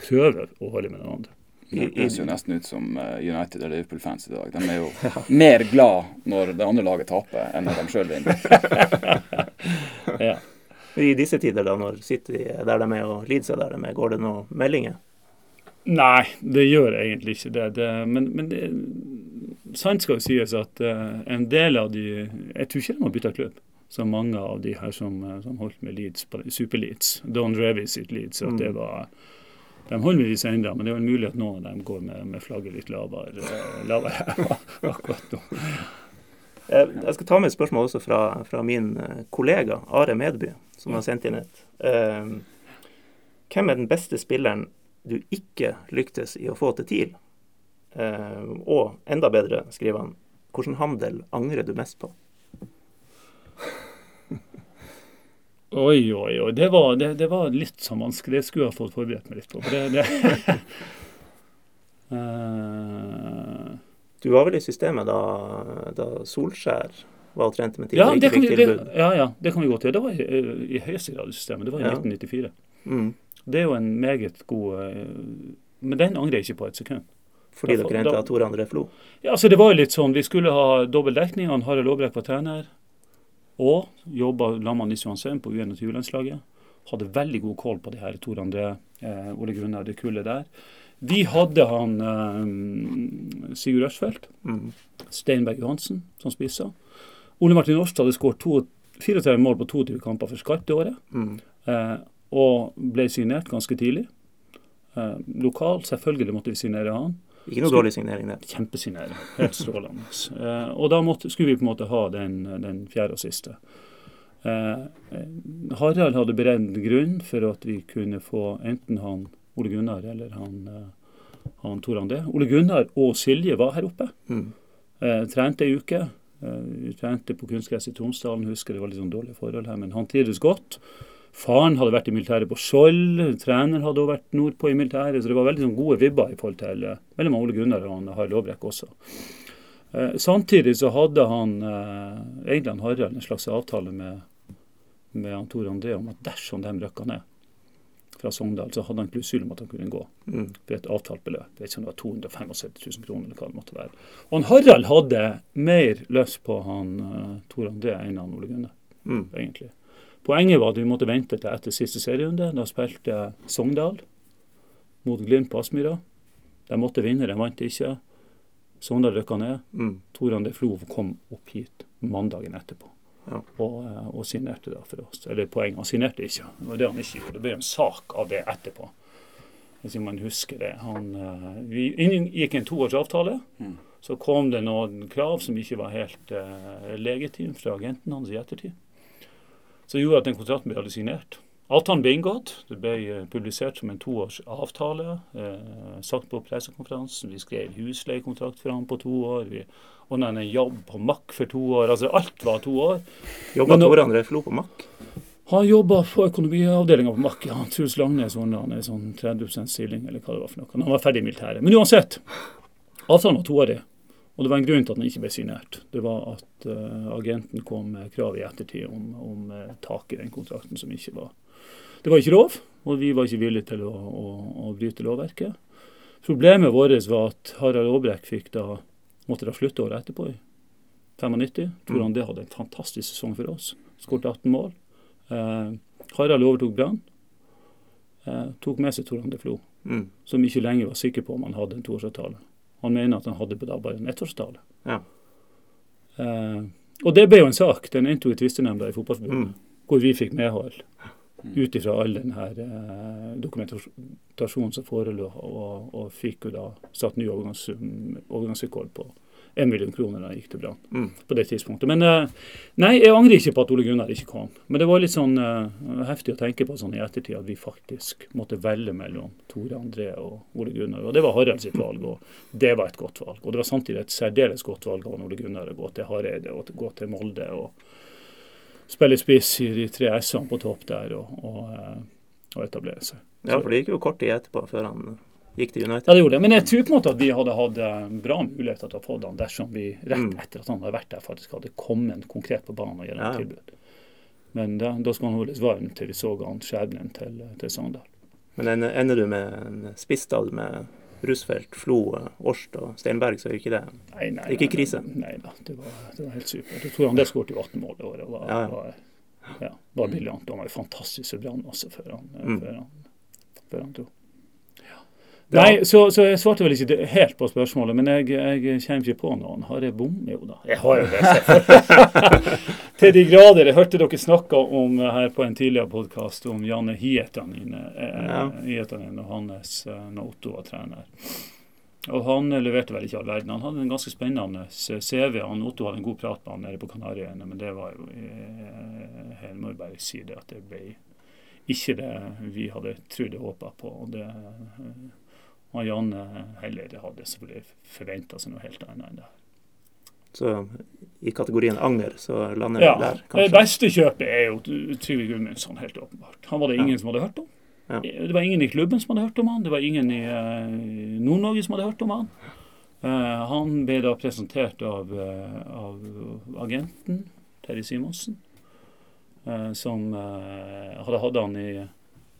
prøve å holde med noen andre. Det høres jo nesten ut som eh, United eller Liverpool-fans i dag. De er jo mer glad når det andre laget taper, enn når de sjøl vinner. ja. I disse tider, da, når City er der de er og Leeds er der de er, går det noen meldinger? Nei, det gjør egentlig ikke det. det men, men det, sant skal jo sies at uh, en del av de Jeg tror ikke de har bytta klubb så mange av de her som, eh, som holdt med Leeds, Super-Leeds. Don Revis sitt Leeds. at det mm. var De holder med disse ennå, men det er vel mulig at noen av dem går med, med flagget litt lavere, eh, lavere akkurat nå. Eh, Jeg skal ta med et spørsmål også fra, fra min kollega Are Medby, som har sendt inn et. Hvem er den beste spilleren du ikke lyktes i å få til TIL? Og enda bedre, skriver han, hvilken handel angrer du mest på? Oi, oi, oi. Det var, det, det var litt sånn vanskelig. Det skulle jeg ha fått forberedt meg litt på. Det, det Eh, Du var vel i systemet da, da Solskjær var og trente med tidligere ja, det kan, vi, det, ja, ja, det kan vi godt gjøre. Det var i, i høyeste grad i systemet. Det var i Ja. 1994. Mm. Det er jo en meget god eh, Men den angrer jeg ikke på et sekund. Fordi Da- dere henta Tor André Flo? Ja, altså Det var jo litt sånn, Vi skulle ha dobbel dekning. Han Harald Aabrekk var trener. Og jobba sammen med Johansen på U21-landslaget. Hadde veldig god koll på de her Tor André, eh, Ole Gunnar, det kullet der. Vi hadde han eh, Sigurd Ørsfeldt, Mm. Steinberg Johansen som spissa. Ole Martin Årstad hadde skåret 34 mål på 22 kamper for Skarp det året. Mm. Eh, og ble signert ganske tidlig. Eh, lokal, selvfølgelig måtte vi signere han. Ikke noe dårlig signering det. Kjempesignering. Helt strålende. uh, og da måtte, skulle vi på en måte ha den, den fjerde og siste. Eh, Harald hadde beredt grunn for at vi kunne få enten han Ole Gunnar eller han, eh, han Tor André. Ole Gunnar og Silje var her oppe. Mm. Trente ei uke. Vi trente på kunstgress i Tromsdalen. Husker det var litt sånn dårlige forhold her, men han trivdes godt. Faren hadde vært i militæret på Skjold. Trener hadde også vært nordpå i militæret. Så det var veldig sånn gode vibber i forhold til veldig Ole Gunnar og han Harald Aabrekk også. Eh, samtidig så hadde han eh, han Harald en slags avtale med, med han Tor André om at dersom de røkka ned fra Sogndal, så hadde han klusul om at han kunne gå Mm. for et avtalt beløp. Jeg vet ikke om det var 275 000 kroner eller hva det måtte være. Og han Harald hadde mer lyst på han eh, Tor André enn han Ole Gunnar, Mm. egentlig. Poenget var at vi måtte vente til etter siste serierunde. Da spilte Sogndal mot Glimt på Aspmyra. De måtte vinne, de vant ikke. Sogndal rykka ned. Mm. Tor André Flo kom opp hit mandagen etterpå. Ja. Og, eh, og signerte da for oss. Eller poenget, han signerte ikke. Det var det han ikke gjorde. Det ble en sak av det etterpå. Hvis man husker det. Han, eh, vi inngikk en toårsavtale. Mm. Så kom det noen krav som ikke var helt uh, legitime fra agenten hans i ettertid. Så det gjorde at den kontrakten ble signert. Avtalen ble inngått. Det ble eh, publisert som en toårs avtale. Eh, sagt på pressekonferansen. Vi skrev husleiekontrakt for ham på to år. Vi ordna en jobb på Mack for to år. Altså alt var to år. Jobba to år andre Flo på Mack? Han jobba på økonomiavdelinga på Mack. Ja, Truls Langnes ordna han en sånn 30 stilling, eller hva det var for noe. Han var ferdig i militæret. Men uansett, avtalen var toårig. Og det var en grunn til at den ikke ble signert. Det var at uh, agenten kom med krav i ettertid om, om uh, tak i den kontrakten som ikke var Det var ikke lov, og vi var ikke villige til å, å, å bryte lovverket. Problemet vårt var at Harald Aabrekk fikk da måtte da slutte året etterpå, i 95. han det hadde en fantastisk sesong for oss. Skåret 18 mål. Uh, Harald overtok Brann. Tok med seg Tor André Flo, Mm. som ikke lenger var sikker på om han hadde en toårsavtale. Han mener at han hadde da bare en ettårsavtale. Ja. Eh, og det ble jo en sak. Den endte jo i tvistenemnda i Fotballforbundet, Mm. hvor vi fikk medhold. Ut ifra all den her eh, dokumentasjonen som forelå, og, og fikk jo da satt ny overgangs, overgangsrekord på 1 million kroner da gikk til Brann Mm. på det tidspunktet. Men eh, nei, jeg angrer ikke på at Ole Gunnar ikke kom. Men det var litt sånn uh, heftig å tenke på sånn i ettertid at vi faktisk måtte velge mellom Tore André og Ole Gunnar. Og det var Harald sitt valg, og det var et godt valg. Og det var samtidig et særdeles godt valg av Ole Gunnar å gå til Hareide og gå til Molde og spille spiss i de tre S-ene på topp der og, og, eh, og etablere seg. Ja, for det gikk jo kort tid etterpå før han gikk til United. Ja, det gjorde det. Men jeg tror på en måte at vi hadde hatt eh, bra muligheter til å få han dersom vi rett Mm. etter at han hadde vært der, faktisk hadde kommet konkret på banen og gitt Ja, tilbud. Men da, da skal han holdes varm til vi så han skjebnen til, til Sogndal. Men ender- du med en spissstall med Rusfeldt, Flo, Årst og Steinberg, så er jo ikke det Nei, nei, Ikke nei, krise. Nei da, det var, det var helt supert. Jeg tror han det skåret jo 18 mål i året. Var, Ja, var, ja, var briljant. Han var jo fantastisk så Brann også før han, Mm. før han, før han dro. Ja. Nei, så, så jeg svarte vel ikke helt på spørsmålet, men jeg, jeg kommer ikke på noen. Har jeg bom? Jo da, jeg har jo det. Til de grader. Jeg hørte dere snakke om her på en tidligere podkast om Janne Hietanen Ja. Hietanen og hans eh, når Otto var trener. Og han eh, leverte vel ikke all verden. Han hadde en ganske spennende CV. Han, Otto hadde en god prat med han nede på Kanariøyene, men det var jo eh, må bare si det at det ble ikke det vi hadde trodd og håpa på. og det eh, og Janne heller hadde selvfølgelig forventa seg noe helt annet enn det. Så i kategorien anger så lander vi Ja, der, Det beste kjøpet er jo Trygve Gudmundsson, helt åpenbart. Han var det ingen som hadde hørt om. Ja. Det var ingen i klubben som hadde hørt om han. Det var ingen i eh, Nord-Norge som hadde hørt om han. Uh, han ble da presentert av, eh, av agenten, Terje Simonsen, uh, som uh, hadde hatt han i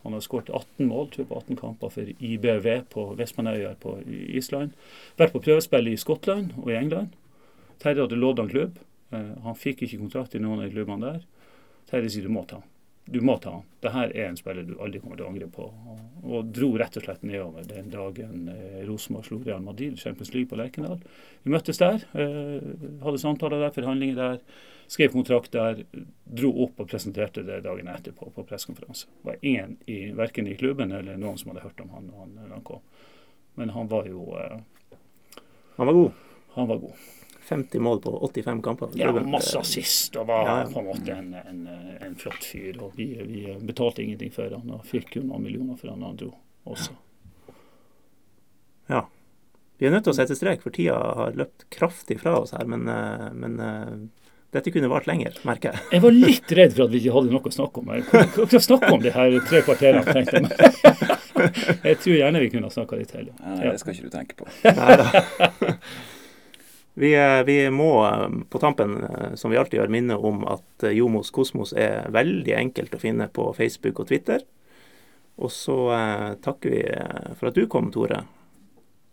Han har skåret 18 mål tror jeg, på 18 kamper for IBV på Vestmanøya på Island. Vært på prøvespill i Skottland og i England. Terje hadde lånt han klubb. Eh, han fikk ikke kontrakt i noen av klubbene der. Terje sier du må ta han. Du må ta han. Dette er en spiller du aldri kommer til å angre på. Og, dro rett og slett nedover den dagen eh, Rosenborg slo Real Madrid Champions League på Lerkendal. Vi møttes der, eh, hadde samtaler der, forhandlinger der. Skrev kontrakt der, dro opp og presenterte det dagen etterpå på pressekonferanse. Det var ingen i, verken i klubben eller noen som hadde hørt om han når han, han kom. Men han var jo eh, Han var god. han var god. 50 mål på 85 kamper. Ja, masse assist og var Ja, ja. på en måte en, en, en flott fyr. Og vi, vi betalte ingenting for han og fikk jo noen millioner for han da han dro også. Ja. Vi er nødt til å sette strek, for tida har løpt kraftig fra oss her. Men, eh, men eh, dette kunne vart lenger, merker jeg. Jeg var litt redd for at vi ikke hadde noe å snakke om. Jeg kunne ikke snakke om de her tre kvarterene, tenkte jeg. Jeg tror gjerne vi kunne ha snakka litt til. Nei, Ja. det skal ikke du tenke på. Neida. Vi, eh, vi må eh, på tampen, eh, som vi alltid gjør, minne om at Jomos Kosmos er veldig enkelt å finne på Facebook og Twitter. Og så eh, takker vi for at du kom, Tore.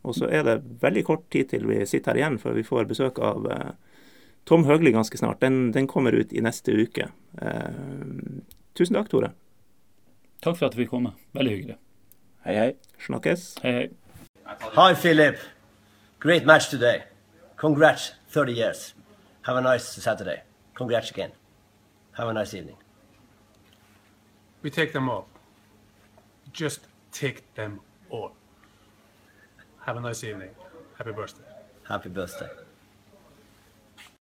Og så er det veldig kort tid til vi sitter her igjen, for vi får besøk av eh, Tom Høgli ganske snart. Den, den kommer ut i neste uke. Eh, tusen takk, Tore. Takk for at vi fikk komme. Veldig hyggelig. Hei, hei. Snakkes. Hei, hei. Hi, Philip. Great match today. Congrats, 30 years. Have a nice Saturday. Congrats again. Have a nice evening. We take them all. Just take them all. Have a nice evening. Happy birthday. Happy birthday.